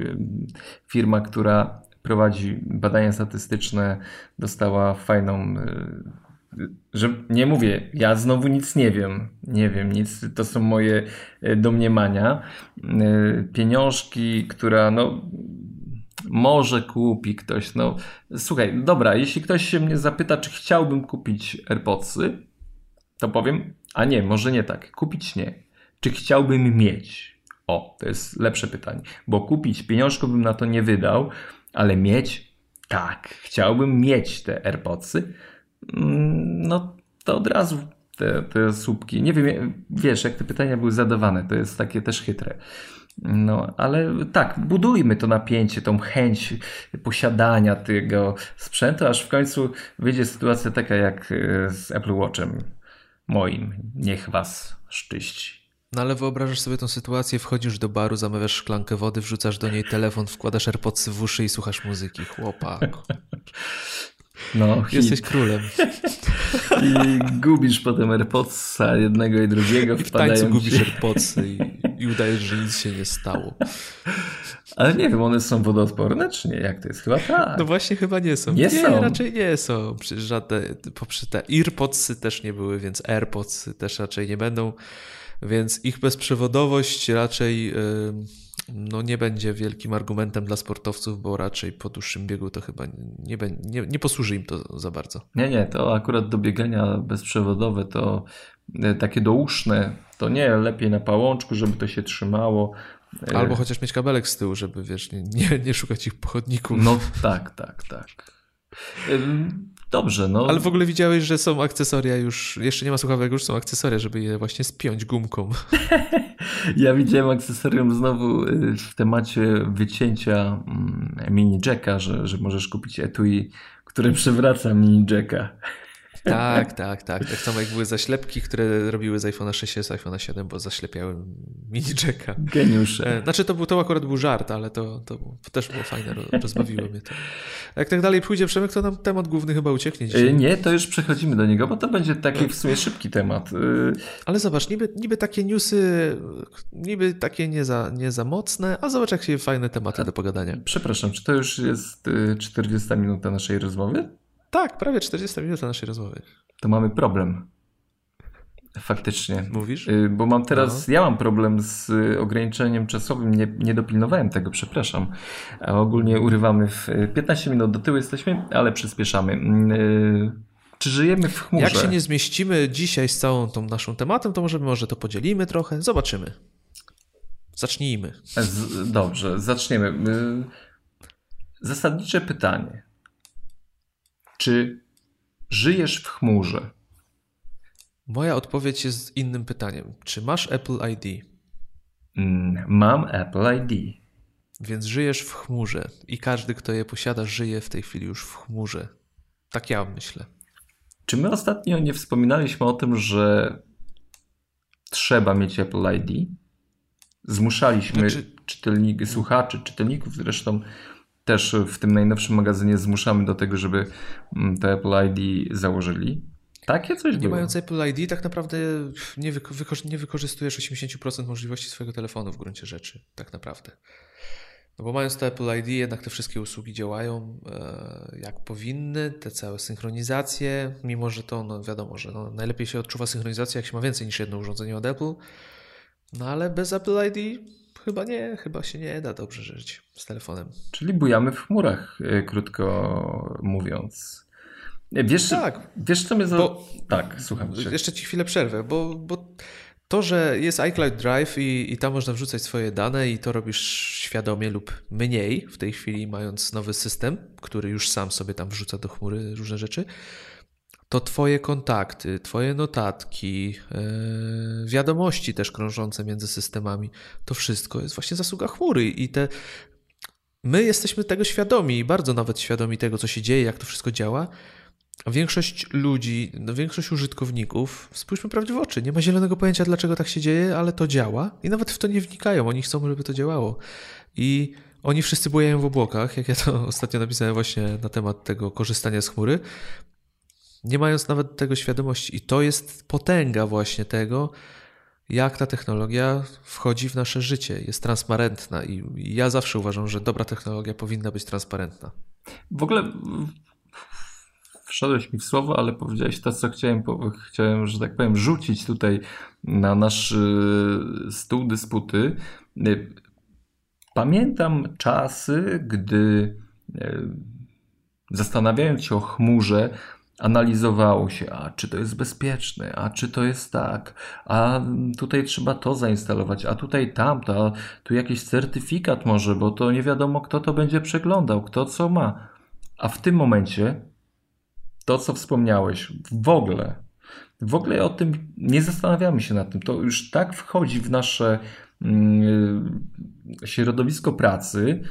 firma, która prowadzi badania statystyczne, dostała fajną. Yy, że nie mówię, ja znowu nic nie wiem, nie wiem nic, to są moje domniemania. Pieniążki, która no może kupi ktoś. No, słuchaj, dobra, jeśli ktoś się mnie zapyta, czy chciałbym kupić AirPodsy, to powiem, a nie, może nie tak. Kupić nie. Czy chciałbym mieć? O, to jest lepsze pytanie. Bo kupić pieniążków bym na to nie wydał, ale mieć? Tak, chciałbym mieć te AirPodsy. Mm, no to od razu te, te słupki. Nie wiem, wiesz, jak te pytania były zadawane, to jest takie też chytre. No, ale tak, budujmy to napięcie, tą chęć posiadania tego sprzętu, aż w końcu wyjdzie sytuacja taka jak e, z Apple Watchem moim. Niech was szczyści. No ale wyobrażasz sobie tą sytuację, wchodzisz do baru, zamawiasz szklankę wody, wrzucasz do niej telefon, wkładasz AirPodsy w uszy i słuchasz muzyki. Chłopak. No, Jesteś królem. I gubisz potem AirPodsa jednego i drugiego. I w tańcu gubisz AirPodsy i, i udajesz, że nic się nie stało. Ale nie wiem, one są wodoodporne, czy nie? Jak to jest? Chyba tak. No właśnie chyba nie są. Nie, nie są. raczej nie są. Przecież żadne, poprzez te AirPodsy też nie były, więc AirPodsy też raczej nie będą. Więc ich bezprzewodowość raczej... Yy no nie będzie wielkim argumentem dla sportowców, bo raczej po dłuższym biegu to chyba nie, nie, nie posłuży im to za bardzo. Nie, nie, to akurat do biegania bezprzewodowe to e, takie douszne, to nie, lepiej na pałączku, żeby to się trzymało. E, Albo chociaż mieć kabelek z tyłu, żeby wiesz, nie, nie, nie szukać ich pochodników. No tak, tak, tak. Dobrze, no. Ale w ogóle widziałeś, że są akcesoria już, jeszcze nie ma słuchawek, już są akcesoria, żeby je właśnie spiąć gumką. ja widziałem akcesorium znowu y, w temacie wycięcia mm, mini jacka, że, że możesz kupić etui, które przewraca mini jacka. Tak, tak, tak. Tak samo jak były zaślepki, które robiły z iPhone'a 6 z iPhone'a 7, bo zaślepiały mini jacka. Geniusze. E, znaczy to, był, to akurat był żart, ale to, to też było fajne, rozbawiło mnie to. Jak tak dalej pójdzie Przemek, to nam temat główny chyba ucieknie dzisiaj. E, nie, to już przechodzimy do niego, bo to będzie taki w sumie szybki temat. E, ale zobacz, niby, niby takie newsy, niby takie nie za, nie za mocne, a zobacz jak się fajne tematy do pogadania. Przepraszam, czy to już jest 40 minuta naszej rozmowy? Tak, prawie 40 minut naszej rozmowy. To mamy problem. Faktycznie. Mówisz? Y, bo mam teraz, no. ja mam problem z ograniczeniem czasowym, nie, nie dopilnowałem tego, przepraszam. A ogólnie urywamy w 15 minut do tyłu jesteśmy, ale przyspieszamy. Y, czy żyjemy w chmurze? Jak się nie zmieścimy dzisiaj z całą tą naszą tematem, to możemy może to podzielimy trochę, zobaczymy. Zacznijmy. Z, dobrze, zaczniemy. Y, zasadnicze pytanie. Czy żyjesz w chmurze? Moja odpowiedź jest innym pytaniem. Czy masz Apple ID? Mm, mam Apple ID. Więc żyjesz w chmurze i każdy, kto je posiada, żyje w tej chwili już w chmurze. Tak ja myślę. Czy my ostatnio nie wspominaliśmy o tym, że trzeba mieć Apple ID? Zmuszaliśmy znaczy... czytelników, słuchaczy, czytelników zresztą też w tym najnowszym magazynie zmuszamy do tego, żeby mm, te Apple ID założyli. Takie coś Nie było. mając Apple ID, tak naprawdę nie, wyko nie wykorzystujesz 80% możliwości swojego telefonu w gruncie rzeczy, tak naprawdę. No bo mając to Apple ID, jednak te wszystkie usługi działają e, jak powinny, te całe synchronizacje, mimo że to, no wiadomo, że no, najlepiej się odczuwa synchronizacja, jak się ma więcej niż jedno urządzenie od Apple, no ale bez Apple ID Chyba nie, chyba się nie da dobrze żyć z telefonem. Czyli bujamy w chmurach, e, krótko mówiąc. Wiesz, tak, wiesz co mnie za... Bo, tak, słucham cię. Jeszcze ci chwilę przerwę, bo, bo to, że jest iCloud Drive i, i tam można wrzucać swoje dane i to robisz świadomie lub mniej w tej chwili mając nowy system, który już sam sobie tam wrzuca do chmury różne rzeczy, to Twoje kontakty, Twoje notatki, yy, wiadomości też krążące między systemami, to wszystko jest właśnie zasługa chmury i te. My jesteśmy tego świadomi, bardzo nawet świadomi tego, co się dzieje, jak to wszystko działa. Większość ludzi, no większość użytkowników, spójrzmy prawdzie w oczy, nie ma zielonego pojęcia, dlaczego tak się dzieje, ale to działa i nawet w to nie wnikają. Oni chcą, żeby to działało. I oni wszyscy bujają w obłokach, jak ja to ostatnio napisałem właśnie na temat tego korzystania z chmury. Nie mając nawet tego świadomości. I to jest potęga właśnie tego, jak ta technologia wchodzi w nasze życie, jest transparentna. I ja zawsze uważam, że dobra technologia powinna być transparentna. W ogóle wszedłeś mi w słowo, ale powiedziałeś to, co chciałem, chciałem, że tak powiem, rzucić tutaj na nasz y, stół dysputy. Y, pamiętam czasy, gdy y, zastanawiając się o chmurze, analizowało się, a czy to jest bezpieczne, a czy to jest tak, a tutaj trzeba to zainstalować, a tutaj tamto, a tu jakiś certyfikat może, bo to nie wiadomo, kto to będzie przeglądał, kto co ma. A w tym momencie to, co wspomniałeś, w ogóle, w ogóle o tym nie zastanawiamy się nad tym. To już tak wchodzi w nasze mm, środowisko pracy,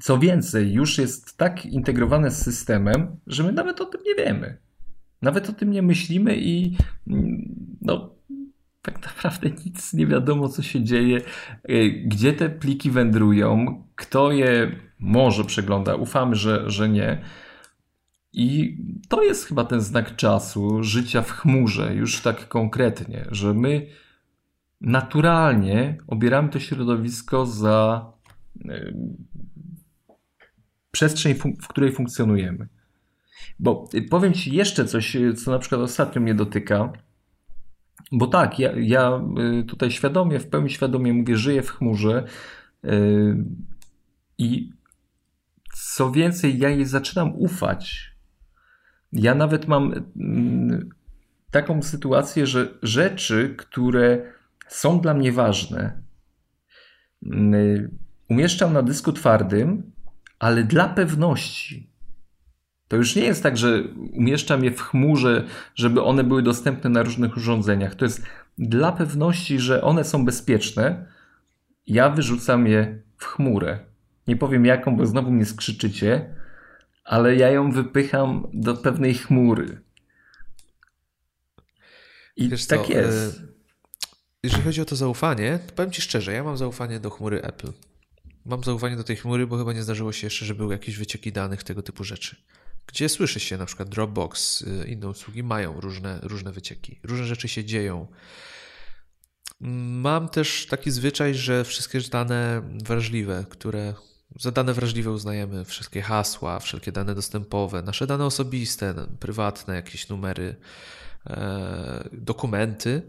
co więcej, już jest tak integrowane z systemem, że my nawet o tym nie wiemy. Nawet o tym nie myślimy i mm, no, tak naprawdę nic nie wiadomo, co się dzieje, y, gdzie te pliki wędrują, kto je może przegląda. Ufamy, że, że nie. I to jest chyba ten znak czasu życia w chmurze, już tak konkretnie, że my naturalnie obieramy to środowisko za y, przestrzeń, w której funkcjonujemy. Bo y, powiem Ci jeszcze coś, y, co na przykład ostatnio mnie dotyka. Bo tak, ja, ja tutaj świadomie, w pełni świadomie mówię, żyję w chmurze i co więcej, ja jej zaczynam ufać. Ja nawet mam taką sytuację, że rzeczy, które są dla mnie ważne, umieszczam na dysku twardym, ale dla pewności. To już nie jest tak, że umieszczam je w chmurze, żeby one były dostępne na różnych urządzeniach. To jest dla pewności, że one są bezpieczne. Ja wyrzucam je w chmurę. Nie powiem jaką, bo znowu mnie skrzyczycie, ale ja ją wypycham do pewnej chmury. I Wiesz tak co, jest. E, jeżeli chodzi o to zaufanie, to powiem Ci szczerze, ja mam zaufanie do chmury Apple. Mam zaufanie do tej chmury, bo chyba nie zdarzyło się jeszcze, że były jakieś wycieki danych, tego typu rzeczy. Gdzie słyszy się na przykład Dropbox, y, inne usługi mają różne, różne wycieki. Różne rzeczy się dzieją. Mam też taki zwyczaj, że wszystkie dane wrażliwe, które za dane wrażliwe uznajemy wszystkie hasła, wszelkie dane dostępowe, nasze dane osobiste, prywatne, jakieś numery, e, dokumenty.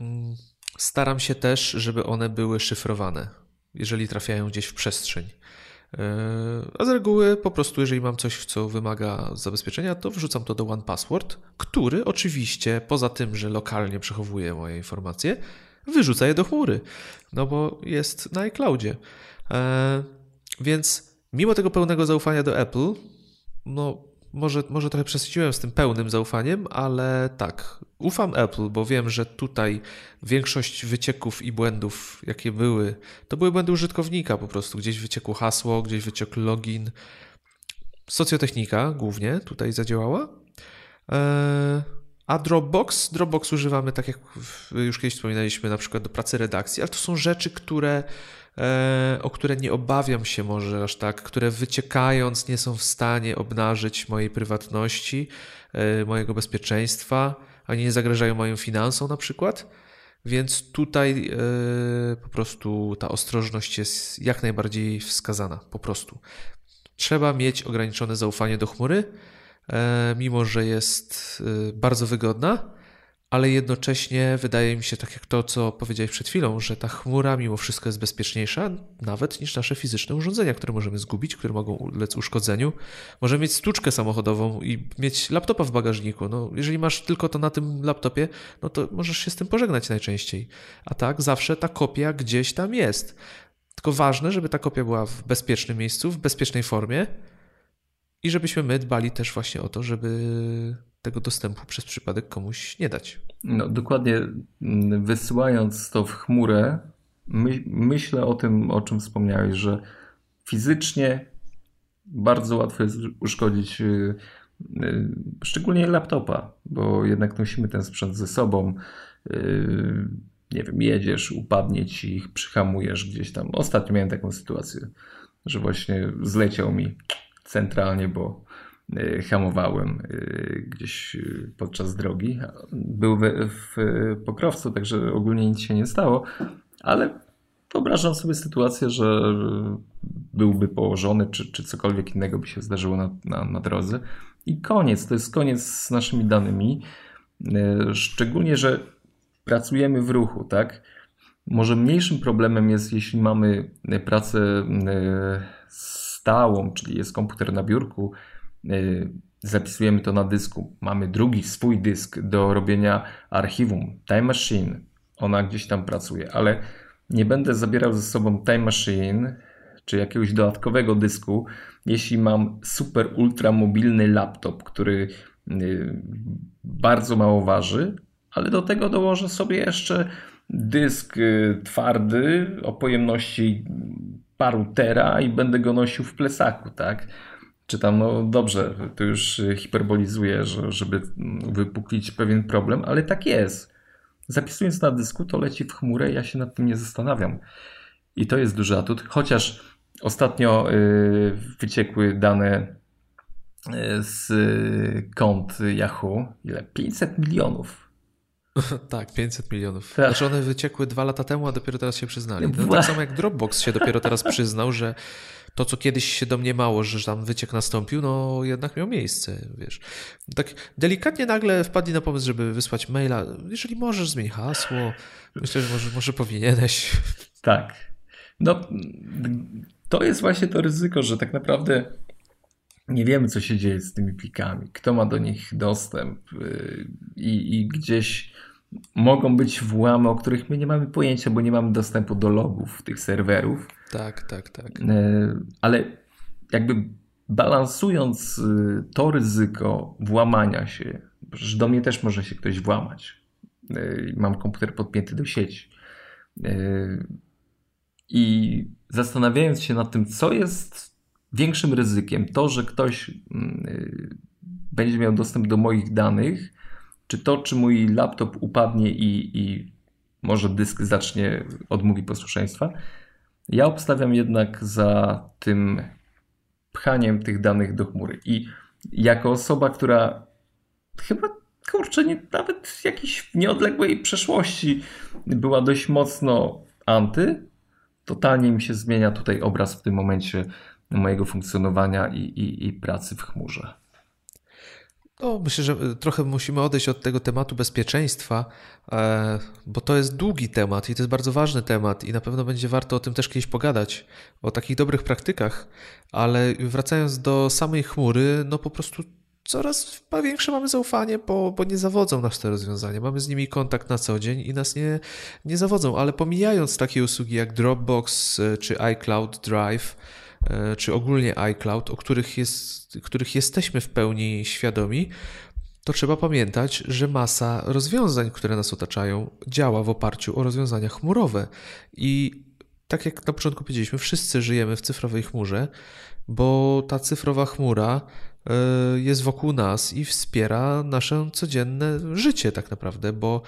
Mm, staram się też, żeby one były szyfrowane, jeżeli trafiają gdzieś w przestrzeń. E, a z reguły po prostu, jeżeli mam coś, co wymaga zabezpieczenia, to wrzucam to do OnePassword, który oczywiście, poza tym, że lokalnie przechowuje moje informacje, wyrzuca je do chmury, no bo jest na iCloudzie. E, więc mimo tego pełnego zaufania do Apple, no może, może trochę przesadziłem z tym pełnym zaufaniem, ale tak, ufam Apple, bo wiem, że tutaj większość wycieków i błędów, jakie były, to były błędy użytkownika po prostu. Gdzieś wyciekło hasło, gdzieś wyciekł login. Socjotechnika głównie tutaj zadziałała. E, a Dropbox? Dropbox używamy, tak jak już kiedyś wspominaliśmy, na przykład do pracy redakcji, ale to są rzeczy, które o które nie obawiam się może aż tak, które wyciekając nie są w stanie obnażyć mojej prywatności, e, mojego bezpieczeństwa, ani nie zagrażają moim finansom na przykład. Więc tutaj e, po prostu ta ostrożność jest jak najbardziej wskazana, po prostu. Trzeba mieć ograniczone zaufanie do chmury, mimo że jest bardzo wygodna ale jednocześnie wydaje mi się, tak jak to, co powiedziałeś przed chwilą, że ta chmura mimo wszystko jest bezpieczniejsza nawet niż nasze fizyczne urządzenia, które możemy zgubić, które mogą ulec uszkodzeniu. Możemy mieć stuczkę samochodową i mieć laptopa w bagażniku. No, jeżeli masz tylko to na tym laptopie, no to możesz się z tym pożegnać najczęściej. A tak, zawsze ta kopia gdzieś tam jest. Tylko ważne, żeby ta kopia była w bezpiecznym miejscu, w bezpiecznej formie i żebyśmy my dbali też właśnie o to, żeby tego dostępu przez przypadek komuś nie dać. No dokładnie wysyłając to w chmurę, my, myślę o tym, o czym wspomniałeś, że fizycznie bardzo łatwo jest uszkodzić y, y, szczególnie laptopa, bo jednak nosimy ten sprzęt ze sobą. Y, nie wiem, jedziesz, upadnie ci, przyhamujesz gdzieś tam. Ostatnio miałem taką sytuację, że właśnie zleciał mi centralnie, bo hamowałem gdzieś podczas drogi. Był w, pokrowcu, także ogólnie nic się nie stało, ale wyobrażam sobie sytuację, że byłby położony, czy, czy cokolwiek innego by się zdarzyło na, na, na drodze. I koniec, to jest koniec z naszymi danymi. Szczególnie, że pracujemy w ruchu, tak? Może mniejszym problemem jest, jeśli mamy pracę stałą, czyli jest komputer na biurku, zapisujemy to na dysku, mamy drugi swój dysk do robienia archiwum, Time Machine, ona gdzieś tam pracuje, ale nie będę zabierał ze sobą Time Machine czy jakiegoś dodatkowego dysku, jeśli mam super ultra mobilny laptop, który y, bardzo mało waży, ale do tego dołożę sobie jeszcze dysk y, twardy o pojemności paru tera i będę go nosił w plecaku, tak? Czy tam, no dobrze, to już hiperbolizuję, żeby wypuklić pewien problem, ale tak jest. Zapisując na dysku, to leci w chmurę, ja się nad tym nie zastanawiam. I to jest duży atut, chociaż ostatnio y, wyciekły dane y, z kont Yahoo. Ile? 500 milionów. tak, 500 milionów. Tak. Znaczy one wyciekły dwa lata temu, a dopiero teraz się przyznali. No, tak samo jak Dropbox się dopiero teraz przyznał, że to, co kiedyś się domniemało, że tam wyciek nastąpił, no jednak miał miejsce, wiesz. Tak delikatnie nagle wpadli na pomysł, żeby wysłać maila. Jeżeli możesz, zmień hasło. Myślę, że może, może powinieneś. Tak. No, to jest właśnie to ryzyko, że tak naprawdę nie wiemy, co się dzieje z tymi plikami, kto ma do nich dostęp y, i, i gdzieś mogą być włamy, o których my nie mamy pojęcia, bo nie mamy dostępu do logów tych serwerów. Tak, tak, tak. E, ale jakby balansując y, to ryzyko włamania się, że do mnie też może się ktoś włamać. E, mam komputer podpięty do sieci. E, I zastanawiając się nad tym, co jest większym ryzykiem, to, że ktoś mm, y, będzie miał dostęp do moich danych, czy to, czy mój laptop upadnie i, i może dysk zacznie odmówi posłuszeństwa. Ja obstawiam jednak za tym pchaniem tych danych do chmury. I jako osoba, która chyba kurczę, nie, nawet w jakiejś nieodległej przeszłości była dość mocno anty, totalnie mi się zmienia tutaj obraz w tym momencie mojego funkcjonowania i, i, i pracy w chmurze. No, myślę, że e, trochę musimy odejść od tego tematu bezpieczeństwa, e, bo to jest długi temat i to jest bardzo ważny temat i na pewno będzie warto o tym też kiedyś pogadać, o takich dobrych praktykach, ale wracając do samej chmury, no po prostu coraz większe mamy zaufanie, bo, bo nie zawodzą nas te rozwiązania. Mamy z nimi kontakt na co dzień i nas nie, nie zawodzą, ale pomijając takie usługi jak Dropbox e, czy iCloud Drive, czy ogólnie iCloud, o których, jest, których jesteśmy w pełni świadomi, to trzeba pamiętać, że masa rozwiązań, które nas otaczają, działa w oparciu o rozwiązania chmurowe. I tak jak na początku powiedzieliśmy, wszyscy żyjemy w cyfrowej chmurze, bo ta cyfrowa chmura e, jest wokół nas i wspiera nasze codzienne życie, tak naprawdę, bo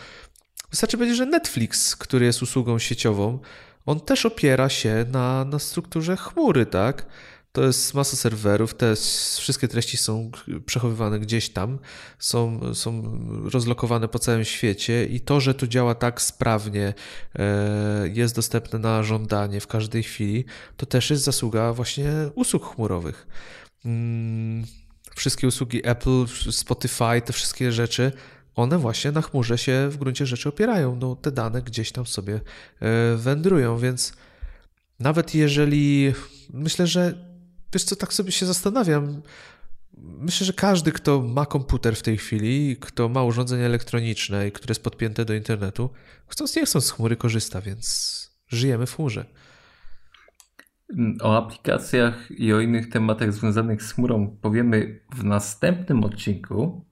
wystarczy powiedzieć, że Netflix, który jest usługą sieciową, on też opiera się na, na strukturze chmury, tak? To jest masa serwerów, te wszystkie treści są przechowywane gdzieś tam, są, są rozlokowane po całym świecie i to, że to działa tak sprawnie, e, jest dostępne na żądanie w każdej chwili, to też jest zasługa właśnie usług chmurowych. Mm, wszystkie usługi Apple, Spotify, te wszystkie rzeczy one właśnie na chmurze się w gruncie rzeczy opierają. No, te dane gdzieś tam sobie e, wędrują, więc nawet jeżeli myślę, że wiesz co, tak sobie się zastanawiam. Myślę, że każdy, kto ma komputer w tej chwili, kto ma urządzenie elektroniczne i które jest podpięte do internetu, chcąc nie chcąc z chmury korzysta, więc żyjemy w chmurze. O aplikacjach i o innych tematach związanych z chmurą powiemy w następnym odcinku.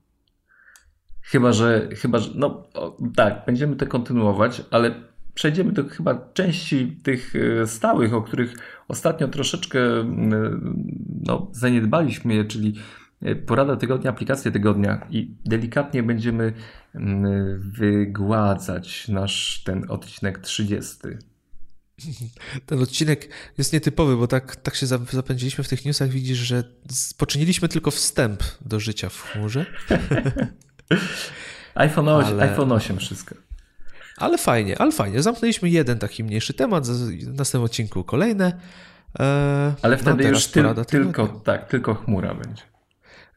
Chyba, że, chyba, że no tak, będziemy to kontynuować, ale przejdziemy do chyba części tych e, stałych, o których ostatnio troszeczkę no, zaniedbaliśmy je, czyli e, porada tygodnia, aplikacje tygodnia i delikatnie będziemy wygładzać nasz ten odcinek 30. Ten odcinek jest nietypowy, bo tak, tak się zapędziliśmy w tych newsach. Widzisz, że poczyniliśmy tylko wstęp do życia w chmurze. iPhone 8, ale... iPhone 8 wszystko. Ale fajnie, ale fajnie. Zamknęliśmy jeden taki mniejszy temat, w następnym odcinku kolejne. Eee, ale wtedy już ty, tylko, tak, tylko chmura będzie.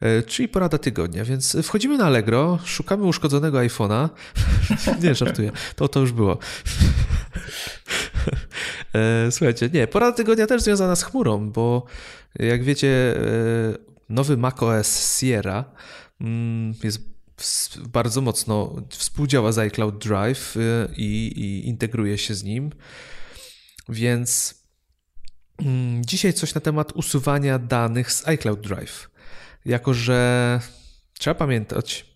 E, czyli porada tygodnia, więc wchodzimy na Allegro, szukamy uszkodzonego iPhone'a. nie, żartuję, to to już było. E, słuchajcie, nie, porada tygodnia też związana z chmurą, bo jak wiecie, e, nowy macOS Sierra mm, jest bardzo mocno współdziała z iCloud Drive i, i integruje się z nim. Więc mm, dzisiaj coś na temat usuwania danych z iCloud Drive. Jako, że trzeba pamiętać,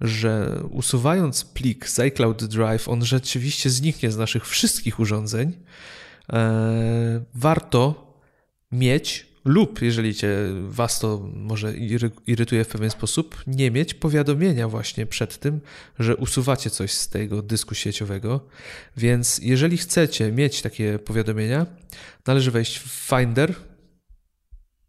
że usuwając plik z iCloud Drive, on rzeczywiście zniknie z naszych wszystkich urządzeń. E, warto mieć lub jeżeli cię was to może irytuje w pewien sposób, nie mieć powiadomienia właśnie przed tym, że usuwacie coś z tego dysku sieciowego. Więc jeżeli chcecie mieć takie powiadomienia, należy wejść w Finder,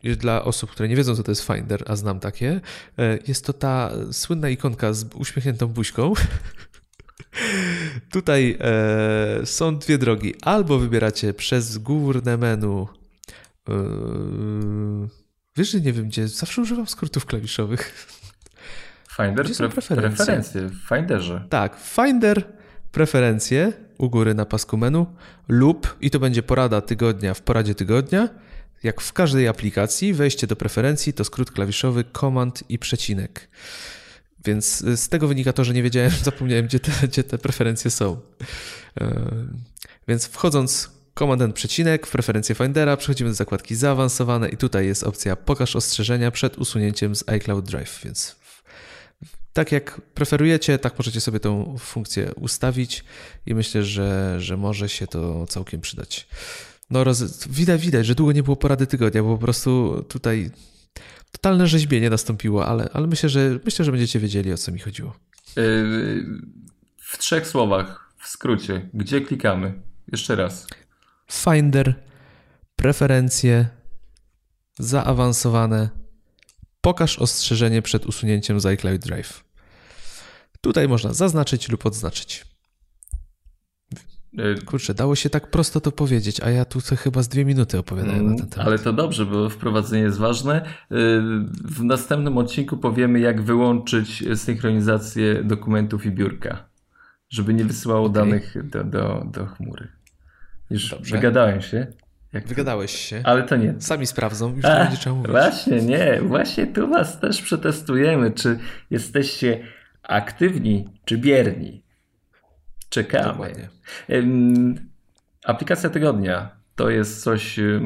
dla osób, które nie wiedzą, co to jest Finder, a znam takie, e, jest to ta słynna ikonka z uśmiechniętą buźką. Tutaj e, są dwie drogi. Albo wybieracie przez górne menu. E, wiesz, że nie wiem gdzie, zawsze używam skrótów klawiszowych. Finder, gdzie są preferencje? preferencje w Finderze. Tak, Finder, preferencje u góry na pasku menu lub, i to będzie porada tygodnia w poradzie tygodnia, jak w każdej aplikacji, wejście do preferencji to skrót klawiszowy Command i przecinek. Więc z tego wynika to, że nie wiedziałem, zapomniałem, gdzie te, gdzie te preferencje są. E, więc wchodząc Command przecinek w preferencje Findera przechodzimy do zakładki zaawansowane i tutaj jest opcja pokaż ostrzeżenia przed usunięciem z iCloud Drive, więc tak jak preferujecie, tak możecie sobie tą funkcję ustawić i myślę, że, że może się to całkiem przydać. No roz... widać, widać, że długo nie było porady tygodnia, bo po prostu tutaj totalne rzeźbienie nastąpiło, ale, ale myślę, że myślę, że będziecie wiedzieli o co mi chodziło. Yy, w trzech słowach, w skrócie, gdzie klikamy? Jeszcze raz. Finder, preferencje, zaawansowane, pokaż ostrzeżenie przed usunięciem z iCloud Drive. Tutaj można zaznaczyć lub odznaczyć. E, Kurczę, dało się tak prosto to powiedzieć, a ja tu chyba z dwie minuty opowiadałem na ten mm, temat. Ale to dobrze, bo wprowadzenie jest ważne. E, w następnym odcinku powiemy, jak wyłączyć synchronizację dokumentów i biurka, żeby nie wysyłało okay. danych do, do, do chmury. Już dobrze. wygadałem się. Jak Wygadałeś się. Ale to nie. Sami sprawdzą, już A, nie będzie trzeba mówić. Właśnie, nie. Właśnie tu was też przetestujemy, czy jesteście aktywni, czy bierni. Czekamy. Dokładnie. Aplikacja tygodnia to jest coś e,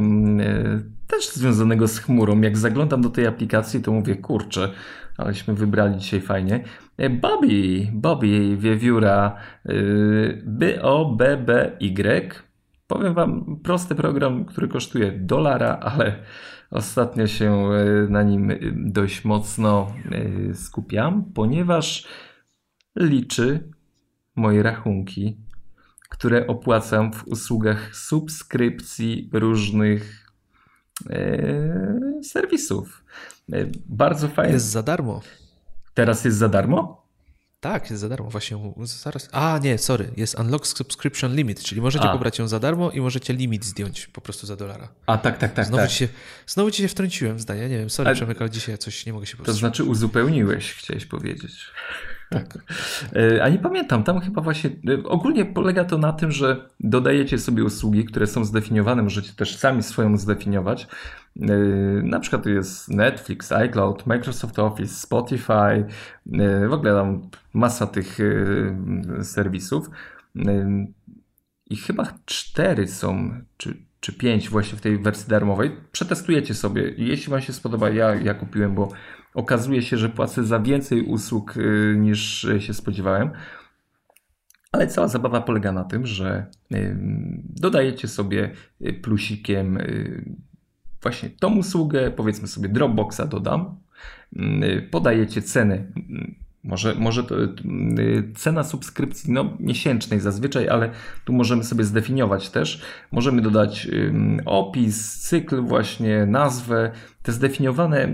też związanego z chmurą. Jak zaglądam do tej aplikacji, to mówię, kurczę, aleśmy wybrali dzisiaj fajnie. E, Bobby, Bobby Wiewióra, e, B-O-B-B-Y. Powiem wam, prosty program, który kosztuje dolara, ale ostatnio się na nim dość mocno skupiam, ponieważ liczy moje rachunki, które opłacam w usługach subskrypcji różnych e, serwisów. E, bardzo fajnie. Jest za darmo. Teraz jest za darmo? Tak, jest za darmo. Właśnie zaraz. A, nie, sorry. Jest Unlock Subscription Limit, czyli możecie A. pobrać ją za darmo i możecie limit zdjąć po prostu za dolara. A, tak, tak, tak. Znowu, tak. Ci, się, znowu ci się wtrąciłem, zdanie. Nie wiem, sorry, A... Przemek, ale dzisiaj coś nie mogę się powstrzymać. To znaczy uzupełniłeś, chciałeś powiedzieć. Tak. E, a nie pamiętam, tam chyba właśnie e, ogólnie polega to na tym, że dodajecie sobie usługi, które są zdefiniowane, możecie też sami swoją zdefiniować. E, na przykład to jest Netflix, iCloud, Microsoft Office, Spotify, w ogóle tam masa tych serwisów. I chyba cztery są, czy, czy pięć właśnie w tej wersji darmowej. Przetestujecie sobie. Jeśli Wam się spodoba, ja, ja kupiłem, bo okazuje się, że płacę za więcej usług y, niż się spodziewałem. Ale cała zabawa polega na tym, że y, dodajecie sobie y, plusikiem właśnie tą usługę, powiedzmy sobie Dropboxa dodam, podajecie cenę może, może to, y, cena subskrypcji no, miesięcznej zazwyczaj, ale tu możemy sobie zdefiniować też. Możemy dodać opis, cykl, właśnie nazwę. Te zdefiniowane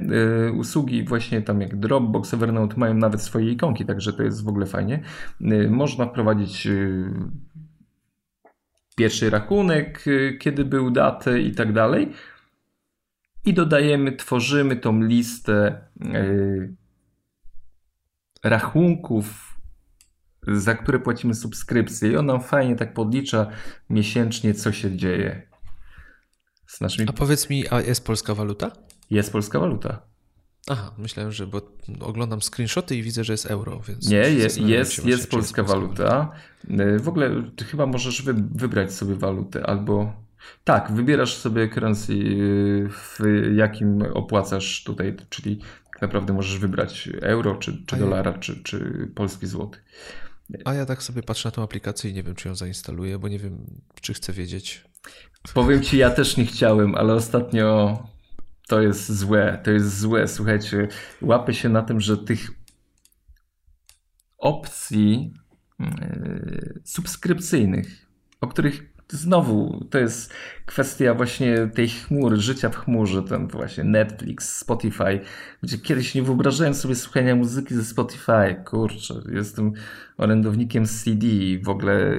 y, usługi, właśnie tam jak Dropbox, Evernote, mają nawet swoje ikonki, także to jest w ogóle fajnie. Y, można wprowadzić pierwszy rachunek, kiedy był datę i tak dalej. I dodajemy, tworzymy tą listę rachunków, za które płacimy subskrypcję i on nam fajnie tak podlicza miesięcznie, co się dzieje z naszymi... A powiedz mi, a jest polska waluta? Jest polska waluta. Aha, myślałem, że bo oglądam screenshoty i widzę, że jest euro, więc. Nie, jest, jest, jest polska waluta. W ogóle ty chyba możesz wy, wybrać sobie walutę albo. Tak, wybierasz sobie currency, w jakim opłacasz tutaj, czyli tak naprawdę możesz wybrać euro, czy, czy dolara, czy, czy polski złoty. A ja tak sobie patrzę na tą aplikację i nie wiem, czy ją zainstaluję, bo nie wiem, czy chcę wiedzieć. Powiem ci, ja też nie chciałem, ale ostatnio to jest złe, to jest złe. Słuchajcie, łapę się na tym, że tych opcji yy, subskrypcyjnych, o których znowu to jest kwestia właśnie tej chmury, życia w chmurze, ten właśnie Netflix, Spotify, gdzie kiedyś nie wyobrażałem sobie słuchania muzyki ze Spotify. Kurczę, jestem orędownikiem CD i w ogóle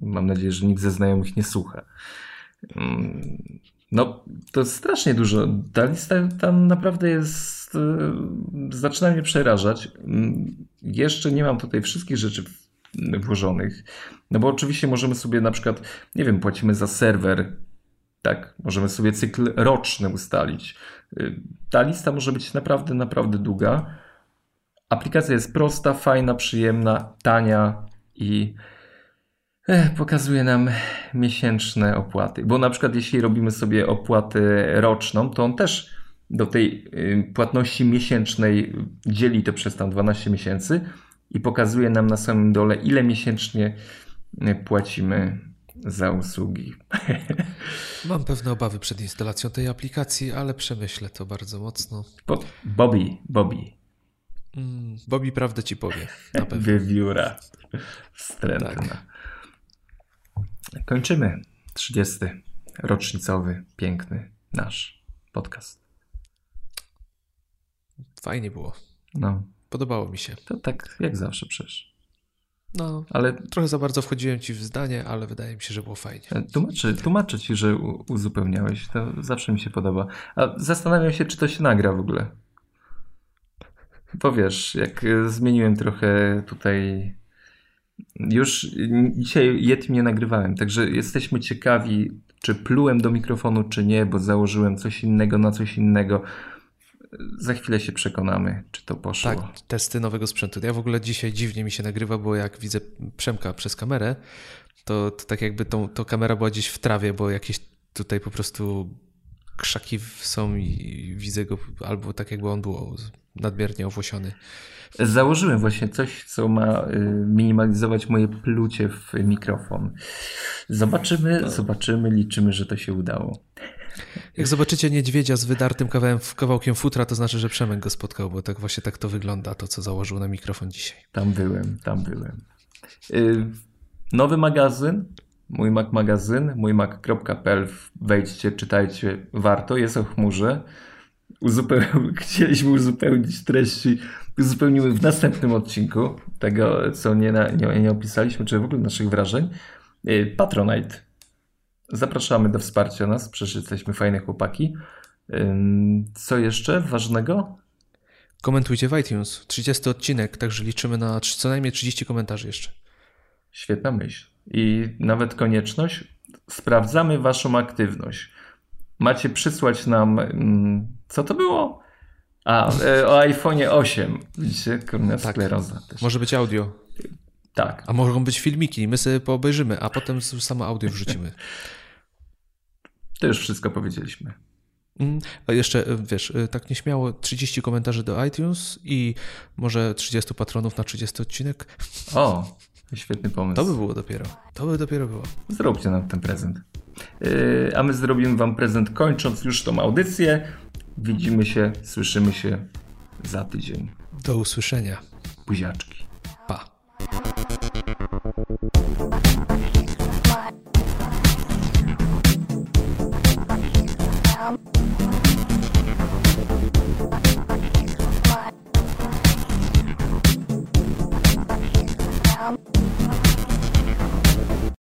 mam nadzieję, że nikt ze znajomych nie słucha. Mm, no, to strasznie dużo. Ta lista tam naprawdę jest. E, zaczyna mnie przerażać. Mm, jeszcze nie mam tutaj wszystkich rzeczy włożonych. No bo oczywiście możemy sobie na przykład, nie wiem, płacimy za serwer. Tak, możemy sobie cykl roczny ustalić. E, ta lista może być naprawdę, naprawdę długa. Aplikacja jest prosta, fajna, przyjemna, tania i pokazuje nam miesięczne opłaty. Bo na przykład jeśli robimy sobie opłatę roczną, to on też do tej y, płatności miesięcznej dzieli to przez tam 12 miesięcy i pokazuje nam na samym dole, ile miesięcznie y, płacimy za usługi. Mam pewne obawy przed instalacją tej aplikacji, ale przemyślę to bardzo mocno. Bo, Bobby, Bobby. Mm, Bobby prawdę ci powie. Na pewno. Wywióra. Wstrętna. Tak. Kończymy 30. rocznicowy, piękny nasz podcast. Fajnie było. No. Podobało mi się. To tak jak zawsze przecież. No, ale trochę za bardzo wchodziłem ci w zdanie, ale wydaje mi się, że było fajnie. E, tłumaczę, tłumaczę ci, że uzupełniałeś. To zawsze mi się podoba. A zastanawiam się, czy to się nagra w ogóle. Bo wiesz, jak zmieniłem trochę tutaj już dzisiaj Yeti nie nagrywałem, także jesteśmy ciekawi, czy plułem do mikrofonu, czy nie, bo założyłem coś innego na coś innego. Za chwilę się przekonamy, czy to poszło. Tak, testy nowego sprzętu. Ja w ogóle dzisiaj dziwnie mi się nagrywa, bo jak widzę Przemka przez kamerę, to, to tak jakby tą, to kamera była gdzieś w trawie, bo jakieś tutaj po prostu krzaki są i widzę go, albo tak jakby on był nadmiernie owłosiony. Założyłem właśnie coś, co ma y, minimalizować moje plucie w mikrofon. Zobaczymy, no. zobaczymy, liczymy, że to się udało. Jak zobaczycie niedźwiedzia z wydartym kawałem, kawałkiem futra, to znaczy, że Przemek go spotkał, bo tak właśnie tak to wygląda, to co założył na mikrofon dzisiaj. Tam byłem, tam byłem. Y, nowy magazyn, mój Mac magazyn, mójmac.pl, wejdźcie, czytajcie, warto, jest o chmurze. Uzupeł... Chcieliśmy uzupełnić treści uzupełnimy w następnym odcinku tego, co nie, na, nie, opisaliśmy, czy w ogóle naszych wrażeń. Y, Patronite. Zapraszamy do wsparcia nas, przecież jesteśmy fajne chłopaki. Co jeszcze ważnego? Komentujcie w iTunes. 30 odcinek, także liczymy na co najmniej 30 komentarzy jeszcze. Świetna myśl. I nawet konieczność. Sprawdzamy Waszą aktywność. Macie przysłać nam. Co to było? A, e, o iPhone'ie 8. Widzicie, kurna tak. skleroza też. Może być audio. Tak. A mogą być filmiki, my sobie poobejrzymy, a potem samo audio wrzucimy. To już wszystko powiedzieliśmy. Mm, a jeszcze, e, wiesz, e, tak nieśmiało 30 komentarzy do iTunes i może 30 patronów na 30 odcinek. O, świetny pomysł. To by było dopiero. To by dopiero było. Zróbcie nam ten prezent. Yy, a my zrobimy wam prezent kończąc już tą audycję. Widzimy się, słyszymy się za tydzień. Do usłyszenia. Buziaczki. Pa.